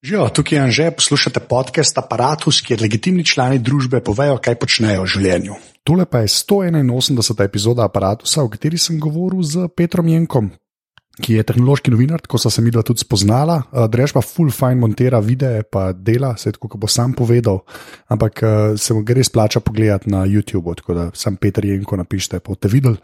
Živijo, tukaj je Anže, poslušate podcast Apparatus, kjer legitimni člani družbe povejo, kaj počnejo v življenju. Tole pa je 181. epizoda Apparatusa, v kateri sem govoril z Petrom Jenkom, ki je tehnološki novinar, tako so se mi dva tudi spoznala. Drež pa full fine montira videe, pa dela, se tako bo sam povedal, ampak se mu res plača pogledati na YouTube, tako da sam Peter Jenko napišete, pa boste videli.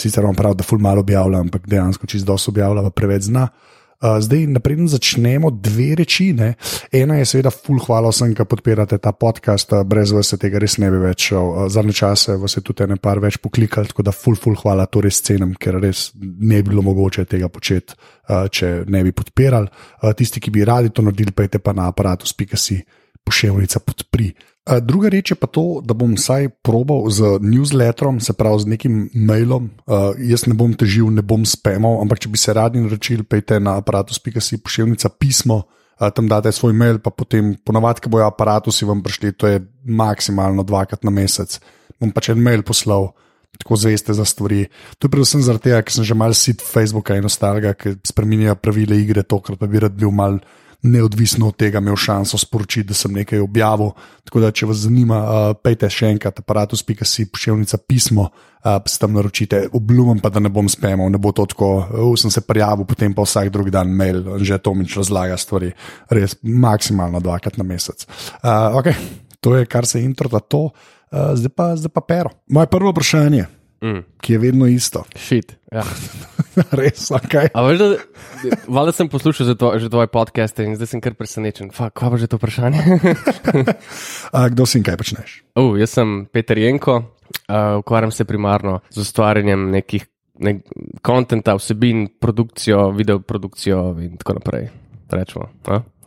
Sicer vam pravi, da full malo objavlja, ampak dejansko čist dosto objavlja, pa preveč zna. Uh, zdaj, napreden začnemo dve reči. Ne. Ena je, seveda, full hvala vsem, ki podpirate ta podcast, uh, brez vas se tega res ne bi več. Uh, Zadnje čase vas je tudi ene par več poklikali, tako da full, full hvala, to res cenim, ker res ne bi bilo mogoče tega početi, če ne bi podpirali. Tisti, ki bi radi to naredili, pejte pa na aparatus.si pošiljka podpri. Druga reč je pa to, da bom vsaj probal z newsletterom, se pravi z nekim mailom. Uh, jaz ne bom težil, ne bom spamal, ampak če bi se radi naročili, pejte na aparatus.si pošiljka pismo, uh, tam date svoj mail, pa potem ponovadi, ko bojo aparatusi vam prišli, to je maksimalno dvakrat na mesec. Bom pač en mail poslal. Tako zveste za stvari. To je predvsem zaradi tega, ker sem že mal sit Facebooka in ostalega, ki spremenjajo pravile igre, tokrat pa bi rad bil mal neodvisno od tega imel šanso sporočiti, da sem nekaj objavil. Tako da, če vas zanima, uh, pejte še enkrat, aparatus.si, pošiljnica pismo, uh, se tam naročite. Obljubim pa, da ne bom spemal, ne bo to tako, uh, sem se prijavil, potem pa vsak drugi dan mail, že to mi razlaga stvari, res maksimalno dvakrat na mesec. Uh, okay. To je, kar se intro da to, uh, zdaj, pa, zdaj pa pero. Moje prvo vprašanje, mm. ki je vedno isto. Šit. Ja. Res, ok. Valjda sem poslušal že, to, že tvoje podcaste in zdaj sem kar presenečen. Kaj pa že to vprašanje? A, kdo si in kaj počneš? Uh, jaz sem Peter Jenko, uh, ukvarjam se primarno z ustvarjanjem nekih nek kontenta, vsebin, produkcijo, videoprodukcijo in tako naprej. Rečemo,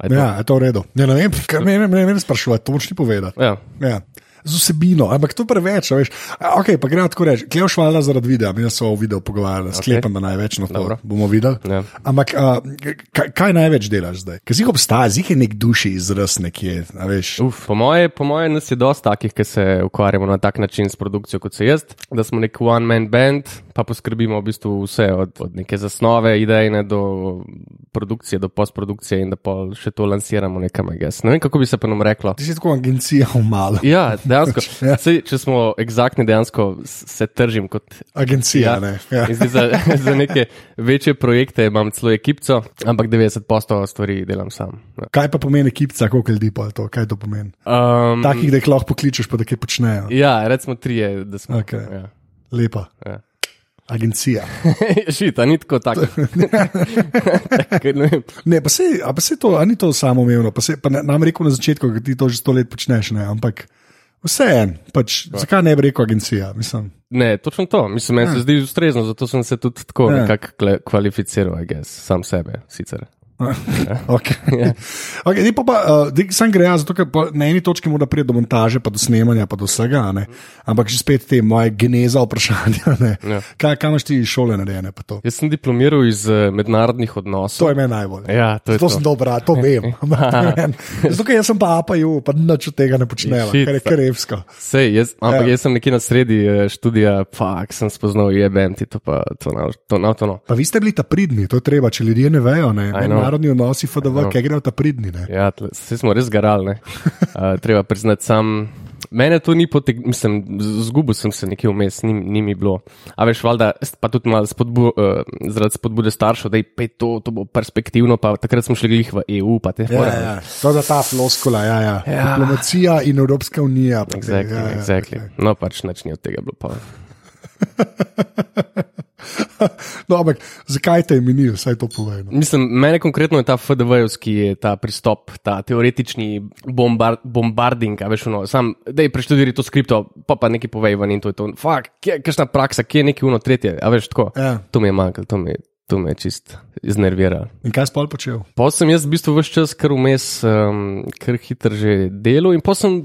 ja, je to v redu. Ja, ne vem, kaj me ne vem sprašovati, to moč ti povedati. Ja. Ja z vsebino, ampak to preveč, veš. Ok, pa gremo tako reči, klev švala zaradi videa, mi smo o videu pogovarjali, okay. sklepam, da največ na to Dobro. bomo videli. Ja. Ampak uh, kaj, kaj največ delaš zdaj? Ker jih obstaja, zih je nek duši izraz nekje. Uf, po moje, po moje nas je dosti takih, ki se ukvarjamo na tak način s produkcijo kot se jaz, da smo nek one-man band, pa poskrbimo v bistvu vse od, od neke zasnove, idejne do produkcije, do postprodukcije in da pa še to lansiramo nekam, jaz. Ne vem, kako bi se pa nam reklo. Ti si tako agencija v malo. Ja, dejansko. ja. Sej, če smo eksaktni, dejansko se tržim kot agencija. Ja. Ne? Ja. za, za neke večje projekte imam celo ekipco, ampak 90% stvari delam sam. Ja. Kaj pa pomeni ekipca, koliko ljudi pa to? Kaj to pomeni? Um, Takih, da jih lahko pokličeš, pa da kaj počnejo. Ja, recimo trije, da smo. Okay. Ja. Lepa. Ja. Agencija. Šita, ni tako tako. ne, pa se, pa se to, ni to samo umevno. Pa se, pa ne, nam rekel na začetku, da ti to že sto let počneš, ne, ampak vse en, pač, zakaj ne bi rekel agencija? Mislim. Ne, točno to. Mislim, meni se zdi ustrezno, zato sem se tudi tako nekako kvalificiral, sam sebe sicer. okay. yeah. okay, pa pa, uh, sam gre jaz, zato ker na eni točki mora priti do montaže, pa do snemanja, pa do vsega. Ne? Ampak že spet te moje geneza vprašanja. Yeah. Kaj, kaj imaš ti iz šole narejene? Jaz sem diplomiral iz uh, mednarodnih odnosov. To je meni najbolj. Ja, to to sem dobro, to vem. zato ker jaz sem pa apaju, pa nič od tega ne počnem, ker je krevsko. Sej, jaz, ampak yeah. jaz sem nekje na sredi uh, študija, fak sem spoznal jebem ti to pa to na to. Na, to no. Pa vi ste bili ta pridni, to je treba, če ljudje ne vejo. Ne? Mednarodni odnosi, FDV, no. kaj grejo ta pridni. Ne? Ja, vse smo res garali. Uh, treba priznati, sam. Mene to ni potegnilo, mislim, zgubil sem se nekje vmes, ni, ni mi bilo. A veš, valjda, pa tudi malo spodbu, uh, zaradi spodbude staršev, da je to, to bo perspektivno, pa takrat smo šli v EU. Ja, ja, to je ta floskula, ja, ja. ja. Diplomacija in Evropska unija. Exactly, ja, ja, exactly. okay. No, pač nič ni od tega bilo. no, ampak zakaj te minil, vse to povej? No? Mislim, mene konkretno je ta FDV-jevski pristop, ta teoretični bombar, bombarding, veš, no, sam, da je preštudiri to skripto, pa pa nekaj povej ven in to je to. Fak, kakšna praksa, kje je nekaj uno tretje, a veš, tako. Ja. To mi je manjkalo, to mi je. To me je čist iznerviralo. In kaj si pol počel? Pa sem jaz v bistvu vse čas kar vmes, um, kar hitro že delal, in pa sem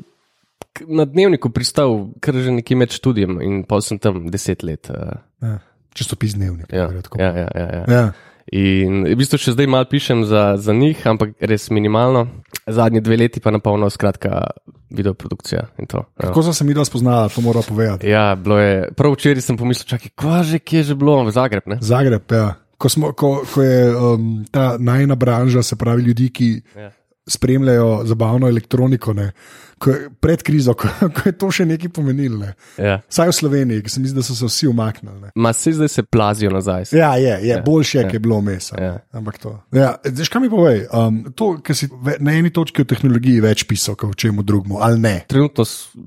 na dnevniku pristal, kar že nekaj med študijem, in pa sem tam deset let. Uh, ja časopis dnevnik. Ja, ja, ja, ja, ja. ja. In v bistvu še zdaj malo pišem za, za njih, ampak res minimalno. Zadnji dve leti pa na polno, skratka, videoprodukcija. To, ja. Kako sem se mi dva spoznala, to moram povedati. Ja, bilo je. Prav včeraj sem pomislil, čakaj, kva že, kje je že bilo, v Zagreb. Ne? Zagreb, ja. Ko, smo, ko, ko je um, ta najna branža, se pravi ljudi, ki. Ja spremljajo zabavno elektroniko, ne, ko, pred krizo, ko, ko je to še nekaj pomenilo. Ne. Ja. Saj v Sloveniji, ki se mi zdi, da so se vsi umaknili. Ma se zdaj se plazijo nazaj. Ja, je, je ja, boljše, ja, je bilo vmes. Ja. Ampak to. Ja, Zdaj, kaj mi povej? Um, to, kar si na eni točki o tehnologiji več pisal, kot o čemu drugemu, ali ne? Trenutno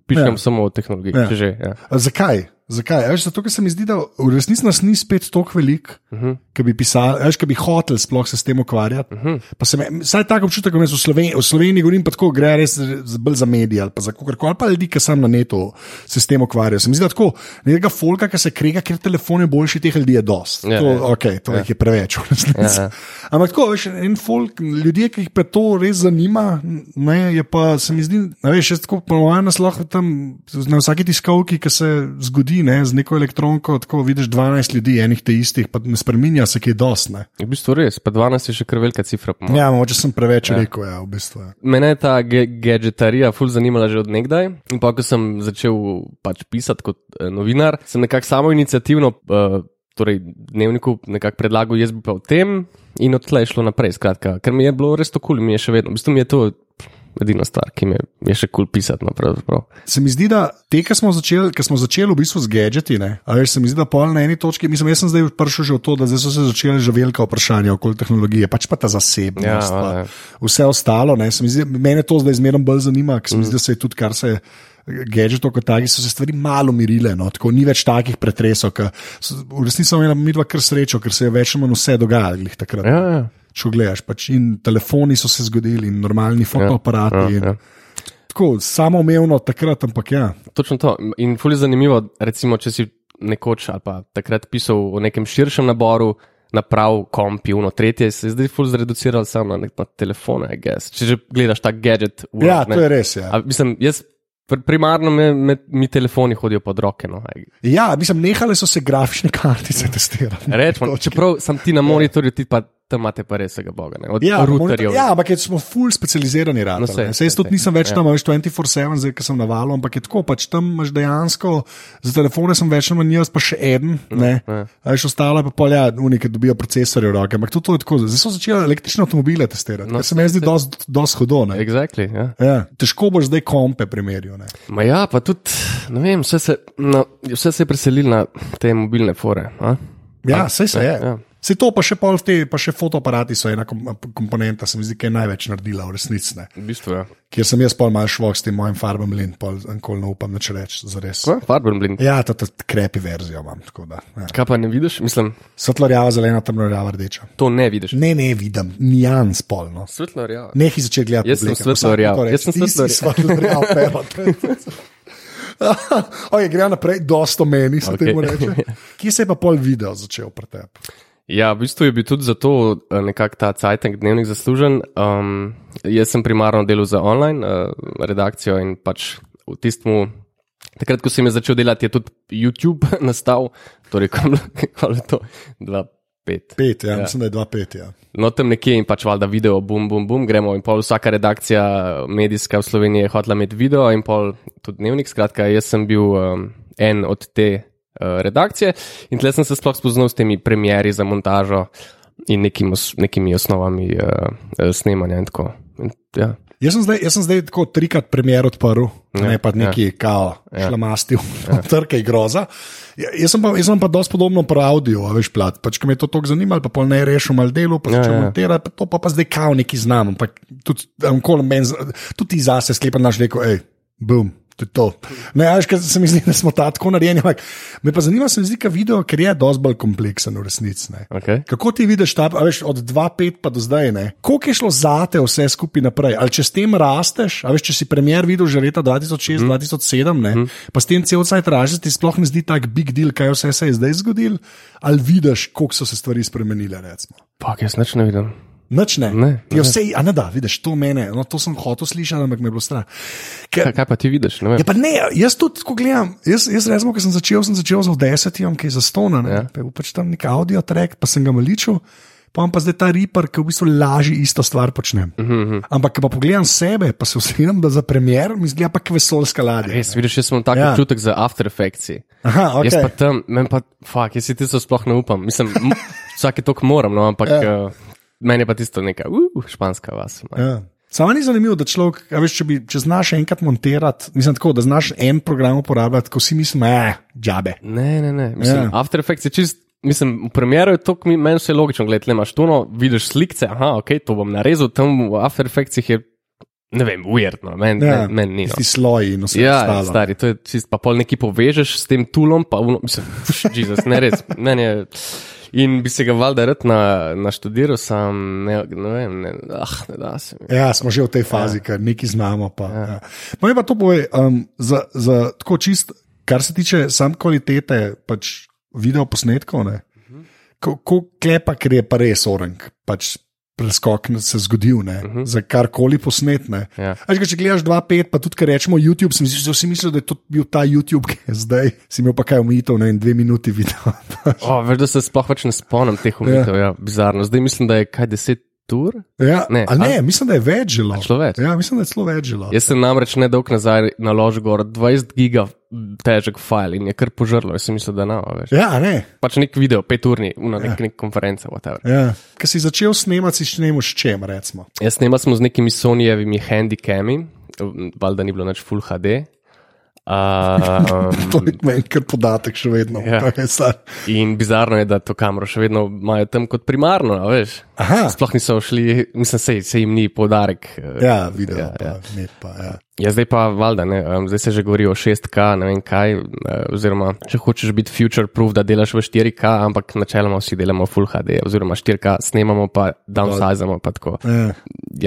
pišem Ja. samo o tehnologiji. Ja. Že, ja. A Zakaj? Zakaj? Veš, zato, ker se mi zdi, da v resnici nas ni spet tako velik, uh Mhm. -huh. ki bi pisali, veš, ki bi hotel sploh se s tem ukvarjati. Uh Mhm. -huh. Pa se me, saj tako občutek, da v Sloveniji, v Sloveniji govorim, pa tako gre res za- bolj za medije ali za kogarkoli, ali pa ljudi, ki sam na netu se s tem ukvarjajo. Se mi zdi, da tako nekega folka, ki se krega, ker telefon je boljši, teh ljudi je dost. Ja, to, ja. okay, to ja. je preveč, v resnici. Ja, ja. Ampak tako, veš, en folk, ljudje, ki jih pa to res zanima, ne, je pa se mi zdi, da veš, tako ponovadi nas lahko tam na vsaki tiskovki, ki se zgodi ne, z neko elektronko, tako vidiš 12 ljudi, enih te istih, pa ne spremenja se, ki je dost. Ne. V bistvu res, pa 12 je še kar velika cifra. po mojem. Ja, mogoče sem preveč ja. rekel, ja, v bistvu. Ja. Mene je ta ge gadgetarija ful zanimala že od nekdaj. In pa, ko sem začel pač pisati kot eh, novinar, sem nekako samo inicijativno, uh, torej dnevniku, nekako predlagal, jaz bi pa o tem in odtlej šlo naprej. Skratka, ker mi je bilo res to kul, cool, mi je še vedno, v bistvu mi je to edina stvar, ki mi je, še kul cool pisati. No. Se mi zdi, da te, ki smo začeli, ki smo začeli v bistvu z gadgeti, ne, veš, se mi zdi, da pol na eni točki, mislim, jaz sem zdaj prišel že v to, da so se začele že velika vprašanja okoli tehnologije, pač pa ta zasebnost, Ja, pa ja. vse ostalo. Ne, se mi zdi, mene to zdaj zmerno bolj zanima, ker se mi zdi, da se je tudi kar se. Gadgetov kot takih so se stvari malo umirile, no, tako ni več takih pretresov. V resnici smo imeli mi dva kar srečo, ker se je več ali manj vse dogajalo takrat. Ja, ja. Če gledaš, pač in telefoni so se zgodili, in normalni fotoaparati. Ja, in ja. Tako samoumevno takrat, ampak ja. Točno to. In fully zanimivo, recimo, če si nekoč ali pa takrat pisal o nekem širšem naboru. Naprav, kompi, uno, tretje, se je zdaj ful zreduciral samo na, na telefone, guess. Če že gledaš ta gadget. world, Ja, ne. to je res. Ja, A, mislim, jaz pr primarno me, me, mi telefoni hodijo pod roke. No. ja mislim, nehale so se grafične kartice testirati. Rečemo, čeprav sem ti na monitorju, ti pa tam imate pa res vsega boga. Ne? Od Ja, ja, routerjev. ja, ampak smo full specializirani. No, No, sej, Sej jaz sej, tudi nisem več Ja. tam, veš 24-7, zdaj, ker sem na valu, ampak je tako, pač tam imaš dejansko, za telefone sem več manj jaz, pa še en, ne. ja. A veš, ostalo je pa pol, ja, unike dobijo procesorje v roke, ampak tudi to je tako. Zdaj so začeli električne avtomobile testirati, No, kar se mi zdi dosti dost hudo. ne. Exactly, ja. Ja, težko boš zdaj kompe primerjal. Ma ja, pa tudi, ne vem, vse se, no, vse se je preselilo na te mobilne fore. A? Ja, sej se je. ja. Se to pa še pol te, pa še fotoaparati so ena kom- komponenta, se mi zdi, ki je največ naredila v resnici. ne. V bistvu, ja. Kjer sem jaz pol mal švok s tem mojim farbom lin, pol enkoli ne upam več reči, za res. Ja, Farbenblind. Ja, to je krepi verzijo imam. da, Ja. Kaj pa ne vidiš? Mislim, Svetlo rjava, zelena, temno rjava, rdeča. to ne vidiš. Ne, ne vidim, nijans polno. Svetlo rjava. Nehi začeti gledati. Jaz sem svetlo vsak rjav. to reče. Jaz sem svetlo svetlo rjav, pero. okay, gre naprej, dosto meni se okay. Okej. temu reče. Kje se je pa pol video začel pri tebi? Ja, v bistvu je bil tudi zato eh, nekako ta Cajtank dnevnik zaslužen. Um, jaz sem primarno delal za online uh, redakcijo in pač v tistem, takrat, ko sem začel delati, je tudi YouTube nastal, torej ko je to 2-5. Pet, ja, Ja. mislim, da je dva pet. Ja. No, tam nekje in pač valjda video, bum, bum, bum, gremo in pol vsaka redakcija medijska v Sloveniji je hotela imeti video in pol tudi dnevnik. Skratka, jaz sem bil um, en od te uh, redakcije in tle sem se sploh spoznal s temi premjeri za montažo in nekim, nekimi osnovami uh, snemanja in tako. In, ja. Jaz sem zdaj, jaz sem zdaj tako trikrat premjer odprl, ja, Ja, ne pa neki ja. kao, ja. šlamastil, ja. trke groza. Ja, jaz sem pa, jaz sem pa dosti podobno pri audio, a veš, plat. Pač, ko me je to tako zanimalo, pa pol ne rešil mal delo, pa Ja, začel ja. montirati, pa to pa, pa zdaj kao neki znam. Ampak tudi, um, men, tudi ti zase sklepa naš rekel, hej, bum. To je to. Ne, veš, ker se mi zdi, da smo ta tako narejeni. ampak Me pa zanima, se mi zdi, ka video, ker je dosti bolj kompleksen v resnici. Okay. Kako ti vidiš ta, a veš, od 2-5 pa do zdaj, ne? koliko je šlo za te vse skupaj naprej? Ali če s tem rasteš, a veš, če si premjer videl že leta 2006-2007, mm. pa s tem cel cajt ražeš, ti sploh ne zdi tak big deal, kaj vse se je zdaj zgodil, ali vidiš, koliko so se stvari spremenile. Recimo. Pa, jaz nič ne vidim. Nič ne. Ne, Ti ne. vse, a ne da, vidiš, to mene, no, to sem hotel slišati, ampak me je bilo strah. Ker, Kaj, kaj pa ti vidiš? Ne Ja, ne, jaz tudi, ko gledam, jaz, jaz recimo, ko sem začel, sem začel z desetjem, ki je zastona, ne, Ja. pa je pač tam nek audio track, pa sem ga maličil. Pa imam pa zdaj ta Reaper, ki v bistvu lažje isto stvar počnem. Uh Mhm, -huh. Ampak, ko pa pogledam sebe, pa se vsem, da za premjer, mi zgleda pa kot vesolska ladja. Res, vidiš, jaz imam tak Ja. občutek za After Effects. Aha, Okay. Jaz pa tam, meni pa, fuck, jaz si tisto sploh ne upam. Mislim, vsake tok moram, no, ampak ja. uh, meni je pa tisto neka, uh, španska vas. Ja. Ja. Samo ni zanimivo, da človek, veš, če, bi, če znaš enkrat montirati, mislim tako, da znaš en program uporabljati, ko si misliš, eh, džabe. Ne, ne, ne. Mislim, Ja. After Effects je čist. Mislim, v primeru je to, mi- meni je logično, gledaj, le imaš tuno, vidiš slike, aha, ok, to bom narezal, tam v After Effectsih je, ne vem, ujerno, meni Ja, men, men ni. No. Ti sloji vse Ja, ostalo. stari, to je čist, pa pol neki povežeš s tem tulom, pa uno, mislim, Jezus, ne res, meni je. In bi se ga valjda rad na, naštudiral, sam ne, ne vem, ne, ah, ne da se mi. Ja, smo že v tej fazi, ja. ker nekaj znamo. Pa, ja. No, in pa to boje, um, za, za tako čist, kar se tiče sam kvalitete pač video posnetkov, ne, ko, ko klepa, ker je pa res orang, pač preskok se zgodil, ne, uh -huh. za karkoli posnetne. Ja. Až, če gledaš 2-5, pa tudi, ker rečemo YouTube, sem si vsi mislil, da je to bil ta YouTube, ki je zdaj, si imel pa kaj omejitev, ne, in dve minuti video. O, veš, da se sploh več ne spomnim teh umitev, ja. ja, bizarno. Zdaj mislim, da je kaj deset tur. ja, Ne, ne, ne, mislim, da je več želo. več? Ja, mislim, da je celo več želo. Jaz sem namreč nedolgo nazaj naložil gor 20 giga težek file in je kar požrlo. Jaz sem mislil, da ne, veš. Ja, ne. Pač nek video, pet urni, na nek, nek konference, whatever. Ja. Ker si začel snemati, si snemo s čem, recimo. Jaz snemal smo z nekimi Sonyjevimi handicami, valjda ni bilo nič full HD. Um, To je meni kar podatek, še vedno. Ja. In bizarno je, da to kamero še vedno imajo tam kot primarno, a veš. Aha, Sploh niso šli, mislim, se, se jim ni podarek. eh, ja, video, Ja, ja, ja. pa, pa, ja. Ja, zdaj pa valjda, ne, um, zdaj se že govori o 6K, ne vem kaj, uh, oziroma če hočeš biti future proof, da delaš v 4K, ampak načeloma vsi delamo full HD, oziroma 4K, snemamo pa downsizamo pa tako. Ja.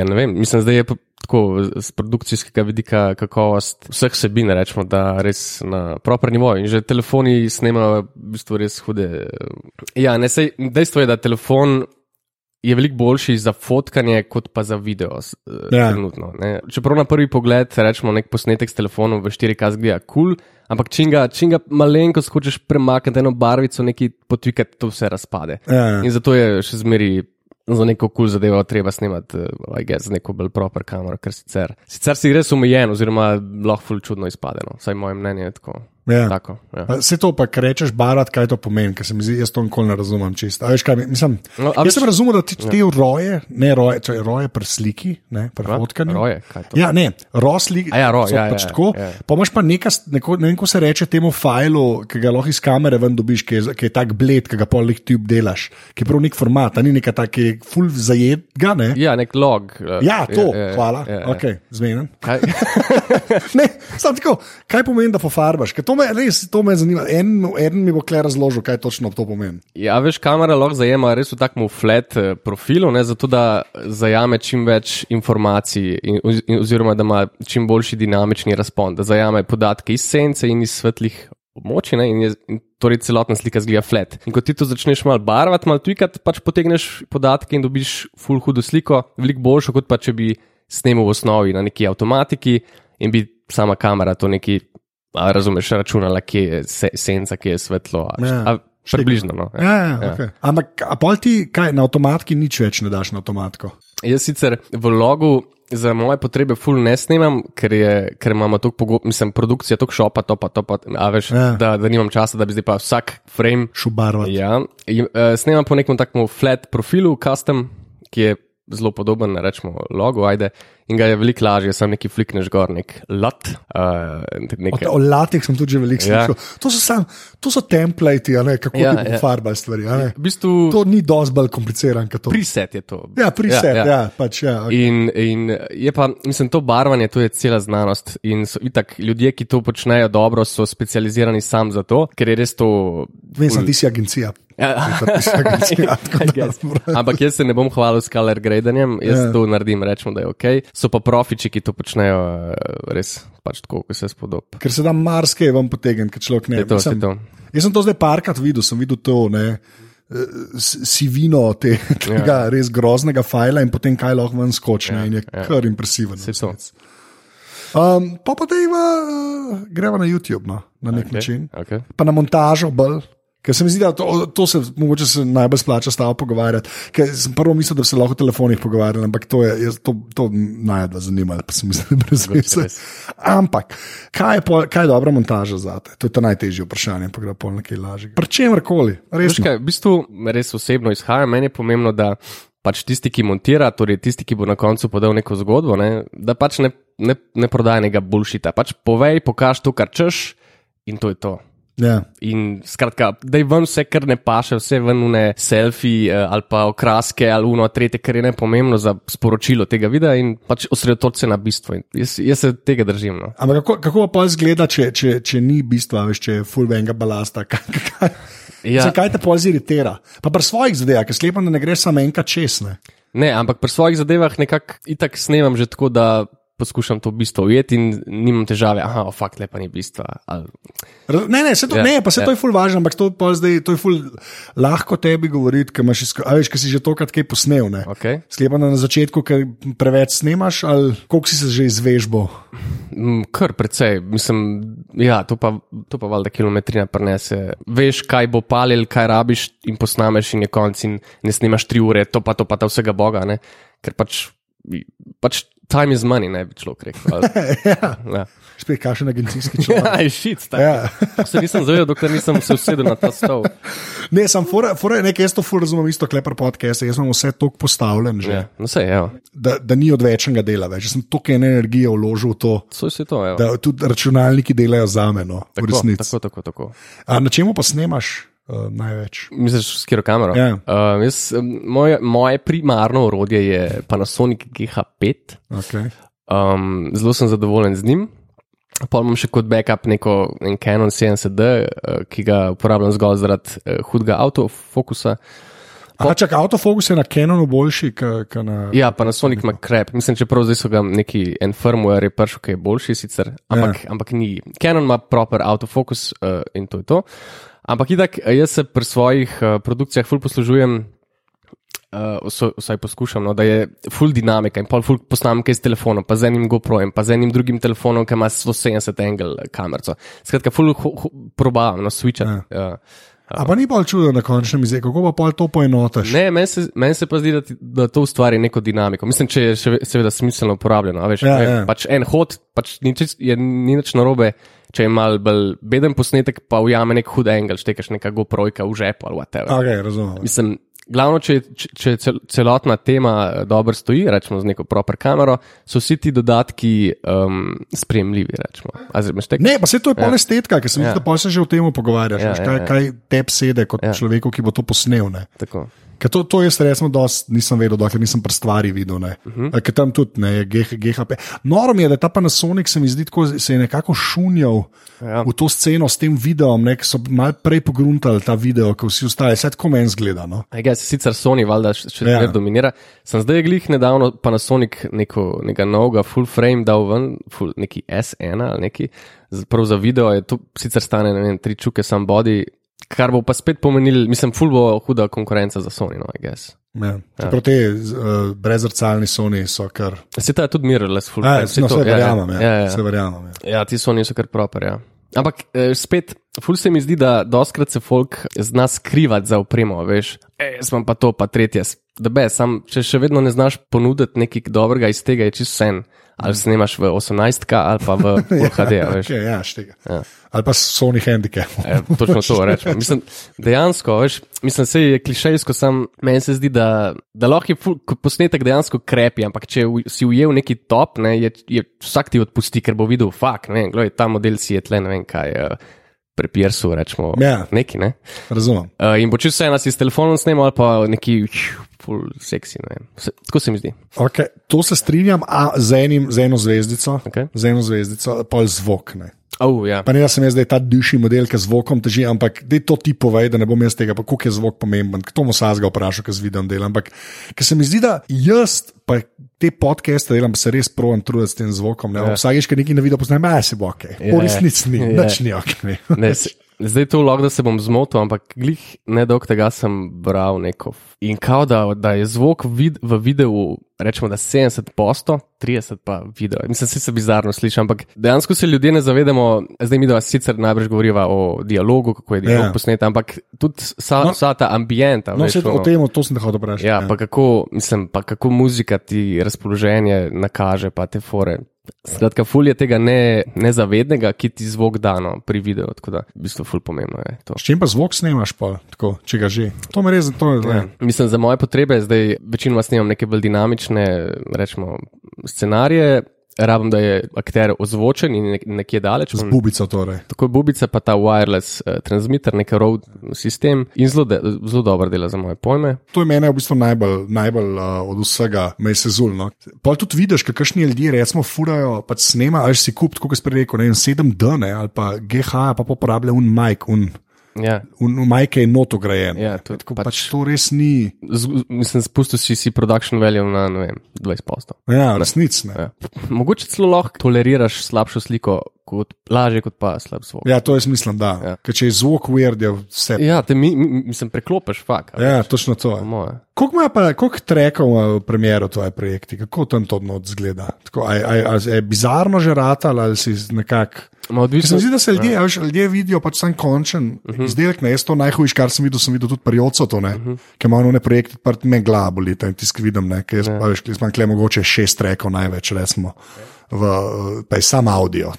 Ja, ne vem, mislim, zdaj je pa tako z produkcijskega vidika kakovost vseh sebin, rečemo, da res na proper nivoju. In že telefoni snemajo v bistvu res hude. Ja, ne, sej, dejstvo je, da telefon je veliko boljši za fotkanje, kot pa za video. s- Ja. Trenutno, ne. Čeprav na prvi pogled rečemo nek posnetek s telefonom v 4K zgleda kul, cool, ampak čim ga, čim ga malenkost hočeš premakniti eno barvico, neki potvikati, to vse razpade. Ja. In zato je še zmeri za neko kul cool zadevo treba snemati, uh, z neko bolj proper kamero, ker sicer, sicer si res omejen, oziroma lahko čudno izpade. No. Vsaj moje mnenje je tako. Ja. tako ja. Vse to, pa rečeš, barat, kaj to pomeni, ker se mi zdi, jaz to nikoli ne razumem čisto. Veš, kaj, mi- mislim, No, jaz veš- sem razumel, da ti te roje, ne roje, to je roje pri sliki, ne pri fotkanju. Roje, kaj to? Ja, ne, rosli. A ja, ro, so ja, pač ja, tako. ja. Pa imaš pa neka, neko, ne vem, ko se reče temu fajlu, ki ga lahko iz kamere ven dobiš, ki je, ki je tak bled, ki ga pol nek tube delaš, ki je prav nek format, ni neka tak, ki je full zajet ga, ne? Ja, nek log. uh, Ja, to, ja, ja, hvala. Ja, ja. Okay, Zmeden. Kaj? Ne, samo tako, kaj pomeni, da pofarbaš? Ker to me res to me zanima. En, en mi bo kle razložil, kaj točno to pomeni. Ja, veš, kamera lahko zajema res v takem flat eh, profilu, ne, zato da zajame čim več informacij, in, in, oziroma da ima čim boljši dinamični razpon, da zajame podatke iz sence in iz svetlih območij, ne, in, je, in torej celotna slika zgleda flat. In ko ti to začneš malo barvati, malo tvikati, pač potegneš podatke in dobiš full hudo sliko, veliko boljšo, kot pa če bi snemal v osnovi na neki avtomatiki in bi sama kamera to neki. A, razumeš, računala, kje je se, senca, kje je svetlo. A, Ja. a, približno. No, Ja, ja, ja. Okay. Ampak, a pol ti kaj na avtomatki nič več ne daš na avtomatko. Jaz sicer v logu za moje potrebe full ne snemam, ker, je, ker imamo tako pogo- mislim, produkcija, tako šopa, to pa, to pa, a veš, Ja. ja. da, da nimam časa, da bi zdaj pa vsak frame. Šubarva. Ja, in, uh, snemam po nekem takem flat profilu, custom, ki je zelo podoben, rečemo, logo, ajde. In ga je veliko lažje, sam neki flikneš gor, nek lat. Uh, nekaj, O latih sem tudi že veliko Ja. slišal. To so, sam, to so templati, kako Ja, ja, ti ja. pofarbaš stvari. v bistvu, To ni dosti bolj komplicirano kot to. preset je to. Ja, preset, ja, ja. ja pač ja. Okay. In, in je pa, mislim, to barvanje, to je cela znanost. In so itak ljudje, ki to počnejo dobro, so specializirani sam za to, ker je res to. Vem, sem ti si agencija. Ja. Agencija. Ampak jaz se ne bom hvalil s color gradanjem, jaz Ja. yeah. to naredim, rečemo, da je ok. So pa profiči, ki to počnejo eh, res pač tako, kot se spodob. Ker se da marsikaj vam potegne, ker človek ne to. Jaz sem to zdaj parkrat videl, sem videl to. Ne, eh, Sivino te, tega ja. res groznega fajla in potem kaj lahko ven skoči. Ja, in je ja. kar impresiven. Um, pa pa da uh, greva na YouTube no, na nek okay. način. Okay. Pa na montažo bolj. Ker se mi zdi, da to, to se mogoče se najbolj splača stavo pogovarjati. Ker sem prvo mislil, da bi se lahko o telefonih pogovarjali, ampak to je to, to najdva zanimalo, pa sem mislil, da brez veze. res. Ampak, kaj je, pol, kaj je dobra montaža za te? To je to najtežje vprašanje, pa gre pol nekaj lažje. Pri čemer koli, resno. kaj, v bistvu res osebno izhaja, meni je pomembno, da pač tisti, ki montira, torej tisti, ki bo na koncu podal neko zgodbo, ne, da pač ne, ne, ne prodaja nekega bulšita. Pač povej, pokaž to, kar češ in to je to. Ja. In skratka, da je ven vse, kar ne paše, vse ven une selfie eh, ali pa okraske ali uno, tretje, kar je nepomembno za sporočilo tega videa in pač osredotočiti se na bistvo. In Jaz, jaz se tega držim. No. Ampak kako, kako pa izgleda, če, če, če ni bistva, veš, če je full venga balasta? Kaj, kaj, Ja. ja. kaj te pol ziritira? Pa pri svojih zadevah, ker sklepam, da ne gre samo enkrat česne. Ne, ampak pri svojih zadevah nekako itak snemam že tako, da poskušam to bistvo ujeti in nimam težave, aha, oh, fakt lepa ni bistva. Ali, Ne, ne, se to, Ja, ja, ne pa se ja. ja. to je ful važno, ampak to, zdaj, to je ful lahko tebi govoriti, ker imaš, izko- a veš, ker si že tokrat kaj posnel. Ne? okay. Sklepam, na začetku, ker preveč snemaš, ali koliko si se že izvežbo. Mm, Kar precej, mislim, ja, to pa, to pa valjda kilometrina prenese. Veš, kaj bo palil, kaj rabiš, in posnameš, in je konc, in ne snimaš tri ure, to pa to pa ta vsega boga, ne? ker pač, pač time is money, ne bi človek rekel. ja, Ja, spet kašen agencijski človek. ja šit, tako. Ja. Se nisem zavedal, dokler nisem se usedel na ta stol. Ne, sem fora, fora je nekaj, jaz to ful razumem, isto klepar podcast, jaz imam vse to postavljen že, Ja, no, sej, ja. da, da ni odvečnega dela več. Jaz sem toliko ene energije vložil v to, So vse to, ja. da tudi računalniki delajo za me, no, v Tako, resnici. tako, tako, tako. A na čemu pa snemaš uh, največ? Misliš, s katero kamero? Ja. Uh, jaz, um, moje, moje primarno orodje je Panasonic GH5. Okay. Um, zelo sem zadovoljen z njim. Pa imam še kot backup neko en Canon 70D, uh, ki ga uporabljam zgolj zaradi uh, hudega avtofokusa. Aha, čak, autofokus je na Canonu boljši, kot na. Ja, Panasonic ima krep. Mislim, čeprav zdaj so ga neki en firmware je prišel, ki je boljši sicer, ampak, ja. ampak ni. Canon ima proper autofokus uh, in to je to. Ampak itak, eh, jaz se pri svojih uh, produkcijah ful poslužujem. Uh, vso- vsaj poskušam, no, da je full dinamika in pol full posnamem kaj s telefonom, pa z enim GoProjem, pa z enim drugim telefonom, ki ima 170 angle kamero. Skratka, full ho, ho, probavam, no, switcham. Ja. Uh, A pa ni pa čudo na končnem izreku, kako pa pol to poenotaš? Ne, meni se, men se pa zdi, da, ti, da to ustvari neko dinamiko. Mislim, če je še ve- seveda smiselno uporabljeno. Veš, Ja, ne, ja. Pač en hod, pač ni, čist- je, ni nič narobe, če je mal bolj beden posnetek, pa ujame nek hud angel, štekaš neka GoProjka v žepu ali whatever. Okay, razumem. Mislim, glavno, če, če, če cel, celotna tema eh, dobro stoji, rečemo z neko proper kamero, so vsi ti dodatki um, sprejemljivi. Tek- Ne, pa se to je pol estetika, ker se mi Ja. zdi, da pol se že o tem pogovarjaš. Ja, Ja, ja, kaj, ja. kaj tebi sede kot Ja. ja. človeku, ki bo to posnel. Ne? Tako. Ker to, to jaz resno dost nisem vedel, dokler nisem pri stvari videl. Uh Mhm. -huh. Ker tam tudi ne, je GHP. Noro mi je, da ta Panasonic se mi zdi tako, se je nekako šunjal Ja. v to sceno s tem videom, ne, ki so malo prej pogruntali ta video, kot vsi ostali. Vse tako meni zgleda. No? Gaj, sicer Sony, valjda, še še Ja. dominira. Sem zdaj glih nedavno Panasonic neko, nekega novega full frame dal ven, full, neki S1 ali neki, prav za video je to sicer stane, ne vem, tri čuke sam body, kar bo pa spet pomenil, mislim, full bo huda konkurenca za Sony, no, I guess. Ja. Čeprav te uh, brezrcalni Sony so kar. Se to je tudi mirrorless full A, frame. saj no, to- vse verjamem. Ja, ja, ja. Vse verjamem. Ja. Ja, ti Sony so kar proper. Ja. Ampak eh, spet, ful se mi zdi, da doskrat se folk zna skrivati za opremo, veš. E, jaz imam pa to, pa tretje. Da be, sam, če še vedno ne znaš ponuditi nekaj dobrega iz tega, je čisto sen. Ali snemaš v 18K ali pa v Full HD, a veš. Okay, ja, štega. Ja. Ali pa Sony handicap. E, točno to rečem. Mislim, dejansko, veš, mislim, se je klišejsko, sam meni se zdi, da, da lahko je ful- ko posnetek dejansko krepi, ampak če si ujel neki top, ne, je, je vsak ti odpusti, ker bo videl, fakt, ne vem, glej, ta model si je tle, ne vem kaj. Uh, Prepirsu, rečemo, Ja. neki. Ne? Razumem. Uh, in bo čisto ena si s telefonom snimal, ali pa neki full seksi. Ne. Se, tako se mi zdi. Okay, to se strinjam, a z, enim, z eno zvezdico, Okay. z eno zvezdico, pa zvok. Ne. Oh, ja. Pa ne, da sem jaz zdaj ta duši model, ki z zvokom teži, ampak da to ti povej, da ne bom jaz tega, pa koliko je zvok pomemben. To mu sazga vprašal, ki z videom delam. Ampak ker se mi zdi, da jaz, pa te podcaste delam, se res provam truditi s tem zvokom. Ja. Vsakeč, ki nekaj na video posname, a se bo ok. Ja, V resnici ni, ja. nič ni ok. Ne, se, zdaj to lahko, da se bom zmotil, ampak glih nedolgo tega sem bral neko. In kao da, da je zvok vid, v videu, rečemo, da 70 posto, 30 pa video. Mislim, se bizarno sliši, ampak dejansko se ljudje ne zavedamo, zdaj mi da sicer najbrž govoriva o dialogu, kako je dialog Ja. yeah. posnet, ampak tudi vsa, No. vsa ta ambienta. No, veš, se, o tem, to sem te hotel vprašati. Ja, pa kako, mislim, pa kako muzika ti razpoloženje nakaže, pa te fore. Skratka, ful je tega ne, nezavednega, ki ti zvok dano pri videu. Tako da, v bistvu, ful pomembno je to. S čim pa zvok snemaš, pa, tako, če ga že? To me res je. Ja. Mislim, za moje potrebe zdaj večinoma snemam neke bolj dinamične, rečemo, scenarije. Rabim, da je akter ozvočen in nek nekje daleč. Z bubico torej. Tako je bubica, pa ta wireless uh, transmitter, nek road sistem in zelo, de, zelo dobro dela za moje pojme. To je meni v bistvu najbolj, najbolj uh, od vsega, me je sezulno. Pa tudi vidiš, kakšni ljudje recimo furajo, pač snema, ali si kup, kot si rekel, ne, 7D ne, ali pa GH, pa porablja un mic. Un, Ja. V majke je not ugrajen. Ja, to, Tako, pač, pač to res ni. Z, mislim, spustil si si production value na vem, 20%. Ja, resnic. Ja. Mogoče celo lahko toleriraš slabšo sliko, kot, lažje kot pa slab zvok. Ja, to jaz mislim, da. Ja. Ker če je zvok weird, je vse. Ja, te mi, mi, mislim, preklopiš fakt. Ja, točno to. Koliko ima pa, koliko trekov ima v premjeru tvoje projekti, kako tam to odno zgleda? Tako, aj, aj, aj, je bizarno že ratal ali si nekako. Odvisno, zdi, da se ljudje, ja. ljudje vidijo pač sam končen uh -huh. izdelek. Ne, jaz to najhujš, kar sem videl, sem videl tudi pri Jocu, uh -huh. ki ima one projekte, pa me glavo boli, in tiskam vidim, ne, ker jaz, ja. veš, imam kle mogoče šest rekov največ, resmo. V, pa je sam audio.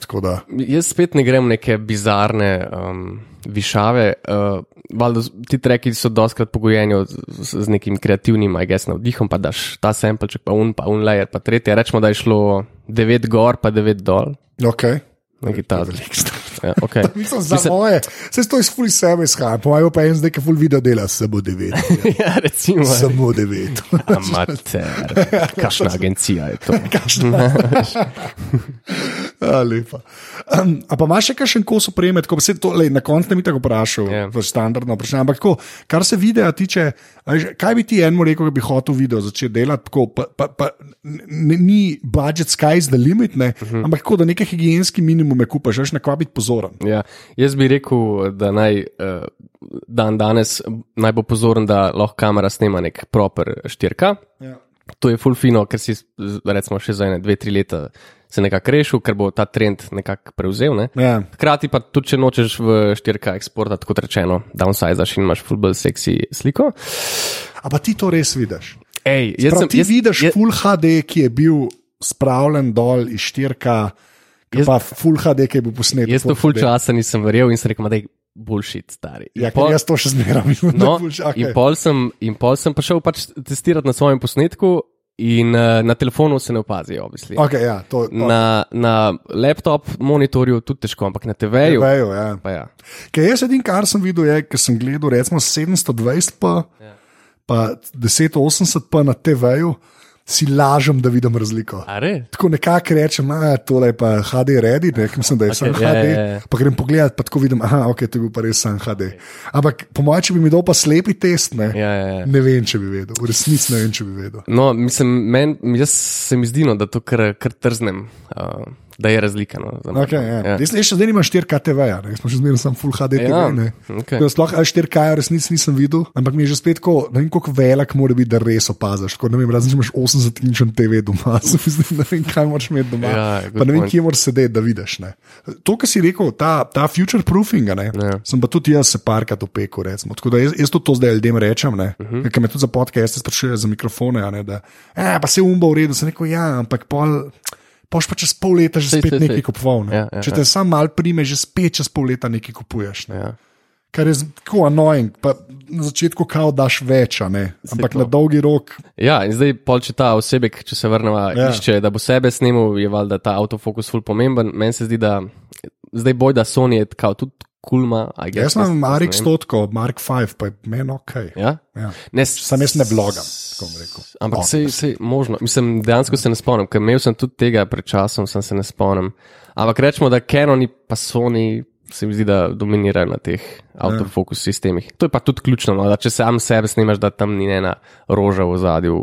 Jaz spet ne grem neke bizarne um, višave. Uh, valdo, ti treki so doskrat pogojeni z, z nekim kreativnim, aj gesno vdihom, pa daš ta sampleček, pa un, pa un layer, pa tretje. Rečemo, da je šlo devet gor, pa devet dol. Okay. Nagu nagu mingi taolist Ja, okay. Mislim, za Mislim, moje, se to izfuli sebe izhaja, po mojem pa en zdaj, ki ful video dela, samo devet. Ja, ja recimo. Samo devet. Amater, kakšna agencija je to. A, lepa. Um, a pa imaš še kakšen kos opreme, tako se to, lej, na koncu ne bi tako vprašal, Ja. yeah. standardno vprašanje. Ampak tako, kar se videa tiče, a veš, kaj bi ti enemu rekel, da bi hotel video začeti delati, tako, pa, pa, pa ni budget sky is the limit, ne, uh -huh. ampak tako, da neke higienski minimume kupaš, veš, na kva biti pozoren. Ja, jaz bi rekel, da naj uh, dan danes naj bo pozoren, da lahko kamera snema nek proper 4K. Ja. To je full fino, ker si recimo še za ene, dve, tri leta se nekako rešil, ker bo ta trend nekako prevzel. Ne? Ja. Hkrati pa tudi, če nočeš v 4K eksportati, kot rečeno, downsizaš in imaš full bolj seksi sliko. A pa ti to res vidiš. Ej, jaz Prav, sem, ti jaz, vidiš jaz, full HD, ki je bil spravljen dol iz štirka, Jaz- pa full HD, ki bil posnet. jaz to full časa nisem verjel in sem rekel, da je bullshit, stari. In Ja, pol- jaz to še da No, je full- in, pol sem, in pol sem pa šel pač testirati na svojem posnetku, in uh, na telefonu se ne opazijo, obvisli. Okay, ja, to, to. Na, na laptop monitorju tudi težko, ampak na TV-ju. Vejo, ja. Pa ja. Ker jaz edin, kar sem videl, je, ker sem gledal recimo 720p, Ja. pa 1080p na TV-ju, si lažem, da vidim razliko. Tako nekako rečem, da tole je pa HD ready, ne, mislim, da je okay, sam ja, HD. ja, ja. Pa grem pogledat, pa tako vidim, da okay, je bil pa res sam HD. Ampak po mojem, če bi mi dal pa slepi test, ne, Ja, ja, ja. ne vem, če bi vedel, v resnici ne vem, če bi vedel. No, mislim, men, jaz se mi zdi, no, da to kar, kar trznem, uh, da je razlika. No. Okay, ja. Ja. Jaz, jaz še zdaj nimam 4K TV, ja, ne, jaz sem še zmeraj sam Full HD TV. Ja, ne. Tako da Sploh ali 4K v resnici nisem videl, ampak mi je že spet tako, ne vem, koliko velik mora biti, da res opaziš. Tako, ne vem, razen če imaš 80-inčen TV doma, se mi zdi, ne vem, kaj moraš imeti doma. Ja, pa ne vem, point. kje moraš sedeti, da vidiš. Ne. To, kar si rekel, ta, ta future proofing, ne, Ja. sem pa tudi jaz se parkrat opekel. Recimo. Tako da jaz, jaz tudi to zdaj ljudem rečem, uh Mhm. -huh. ker me tudi za podcaste sprašujejo za mikrofone, ne, da eh, pa se umbo v redu, sem rekel, ja, ampak pol. Poš pa čez pol leta že Sej, spet sej, nekaj kupoval. Ne? Ja, ja, Če ja. te sam mal prime, že spet čez pol leta nekaj kupuješ. Ne? Ja. Kar je tako annoying. Pa na začetku kao daš več, ampak na dolgi rok. ja, in zdaj pol, če ta osebek, če se vrnemo, Ja. ja. išče, da bo sebe snimal, je valjda ta autofokus ful pomemben. Meni se zdi, da zdaj boj, da Sony je kao tudi kulma. I guess, Jaz Mark vem. Stotko, Mark V, pa je meni ok. Ja? Ja. Ne, Sam jaz ne blogam. Ampak Oh, se, se možno, mislim, dejansko se ne spomnim, ker imel sem tudi tega pred časom, sem se ne spomnim. Ampak rečemo, da Canon in pa Sony se mi zdi, da dominirajo na teh autofokus sistemih. To je pa tudi ključno, no, da če sam sebe snimaš, da tam ni ena roža v zadju.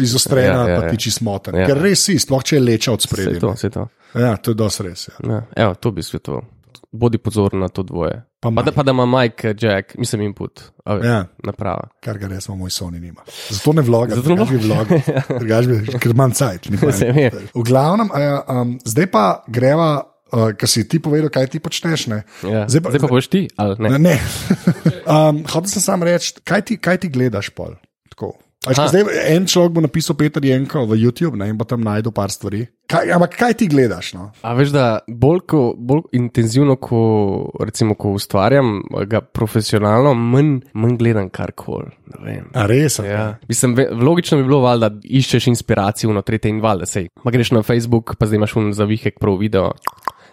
Izostrena, Ja, ja, ja, pa ja. tiči smoten. Ja. Ker res si, sploh če je leča od spredja. to, vse to. Ja, to je dosti res. Ja. Ja, evo, to bi svetoval. Bodi pozoren na to dvoje. Pa Pa, da, pa da ima Mike, Jack, mislim, input, a, Ja. naprava. Kar ga res moj Sony nima. Zato ne vlogam, Zato ne zato ne vlogam. Drugač bi, ker imam cajt. Ve. V glavnem, a, um, zdaj pa greva, uh, ker si ti povedal, kaj ti počneš. Ne? Ja. Zdaj, pa, zdaj pa boš ti, ali ne? Ne, um, hotel sem samo reči, kaj ti, kaj ti gledaš pol? Tako. Zdaj, en človek bo napisal Peter Jenko v YouTube ne, in bo tam najdel par stvari. Kaj, ampak kaj ti gledaš? No? A veš, da bolj, ko, bolj intenzivno, ko, recimo, ko ustvarjam ga profesionalno, manj, manj gledam karkoli. res? Ja. Ja. Mislim, ve- logično bi bilo, val, da iščeš inspiracijo v tretje in valjda sej. Ma greš na Facebook, pa zdaj imaš un zavihek prav video.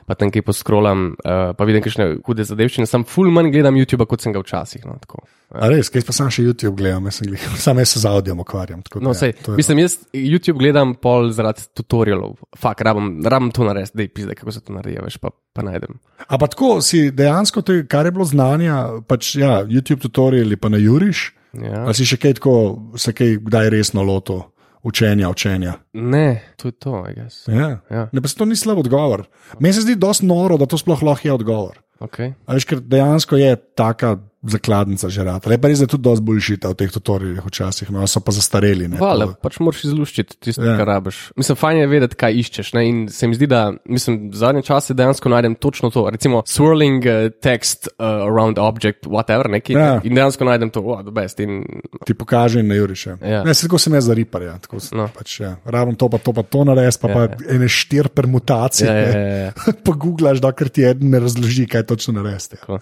Pa tam kaj poskrolam, uh, pa vidim, kakšne hude zadevščine. Sam full manj gledam YouTube, kot sem ga včasih. No, tako. A res, kaj pa sam še YouTube gledam, jaz glih, sam jaz se z audiom ukvarjam. tako No, ja, sej, je mislim, jaz YouTube gledam pol zaradi tutorialov. Fak, rabim, rabim to narediti, da je pizde, kako se to naredi, veš, pa, pa najdem. A pa tako si dejansko, te, kar je bilo znanja, pač ja, YouTube tutoriali pa na Juriš, Ja. ali si še kaj tako, se kaj kdaj resno loto učenja, učenja. Ne, to je to, I guess. Ja. Ja. Ne, pa se to ni slab odgovor. Meni se zdi dosti noro, da to sploh lahko je odgovor. Okay. Veš, ker dejansko je taka zakladnica že rad. Le pa res, da je tudi dosti boljšita v teh tutorialih včasih, no so pa zastareli. ne, Hvala, to- pač moraš izluščiti tisto, Ja. ja. kar rabiš. Mislim, fajn je vedeti, kaj iščeš. Ne? In se mi zdi, da mislim, zadnje čase dejansko najdem točno to. Recimo, swirling uh, text uh, around object, whatever, nekaj. Ja. Ne? In dejansko najdem to, oh, the best. In, Ti pokaže in na Juriše. Ja. Ne, se tako sem jaz za ripar. Ja. Tako, No. no. pač, ja. Rabim to, pa to, pa to narediti, pa, Ja, pa ja. ene štiri permutacije. ja, ja, ne. ja, ja. pa googlaš, dokler ti eden ne razloži, kaj točno narediti. Tako.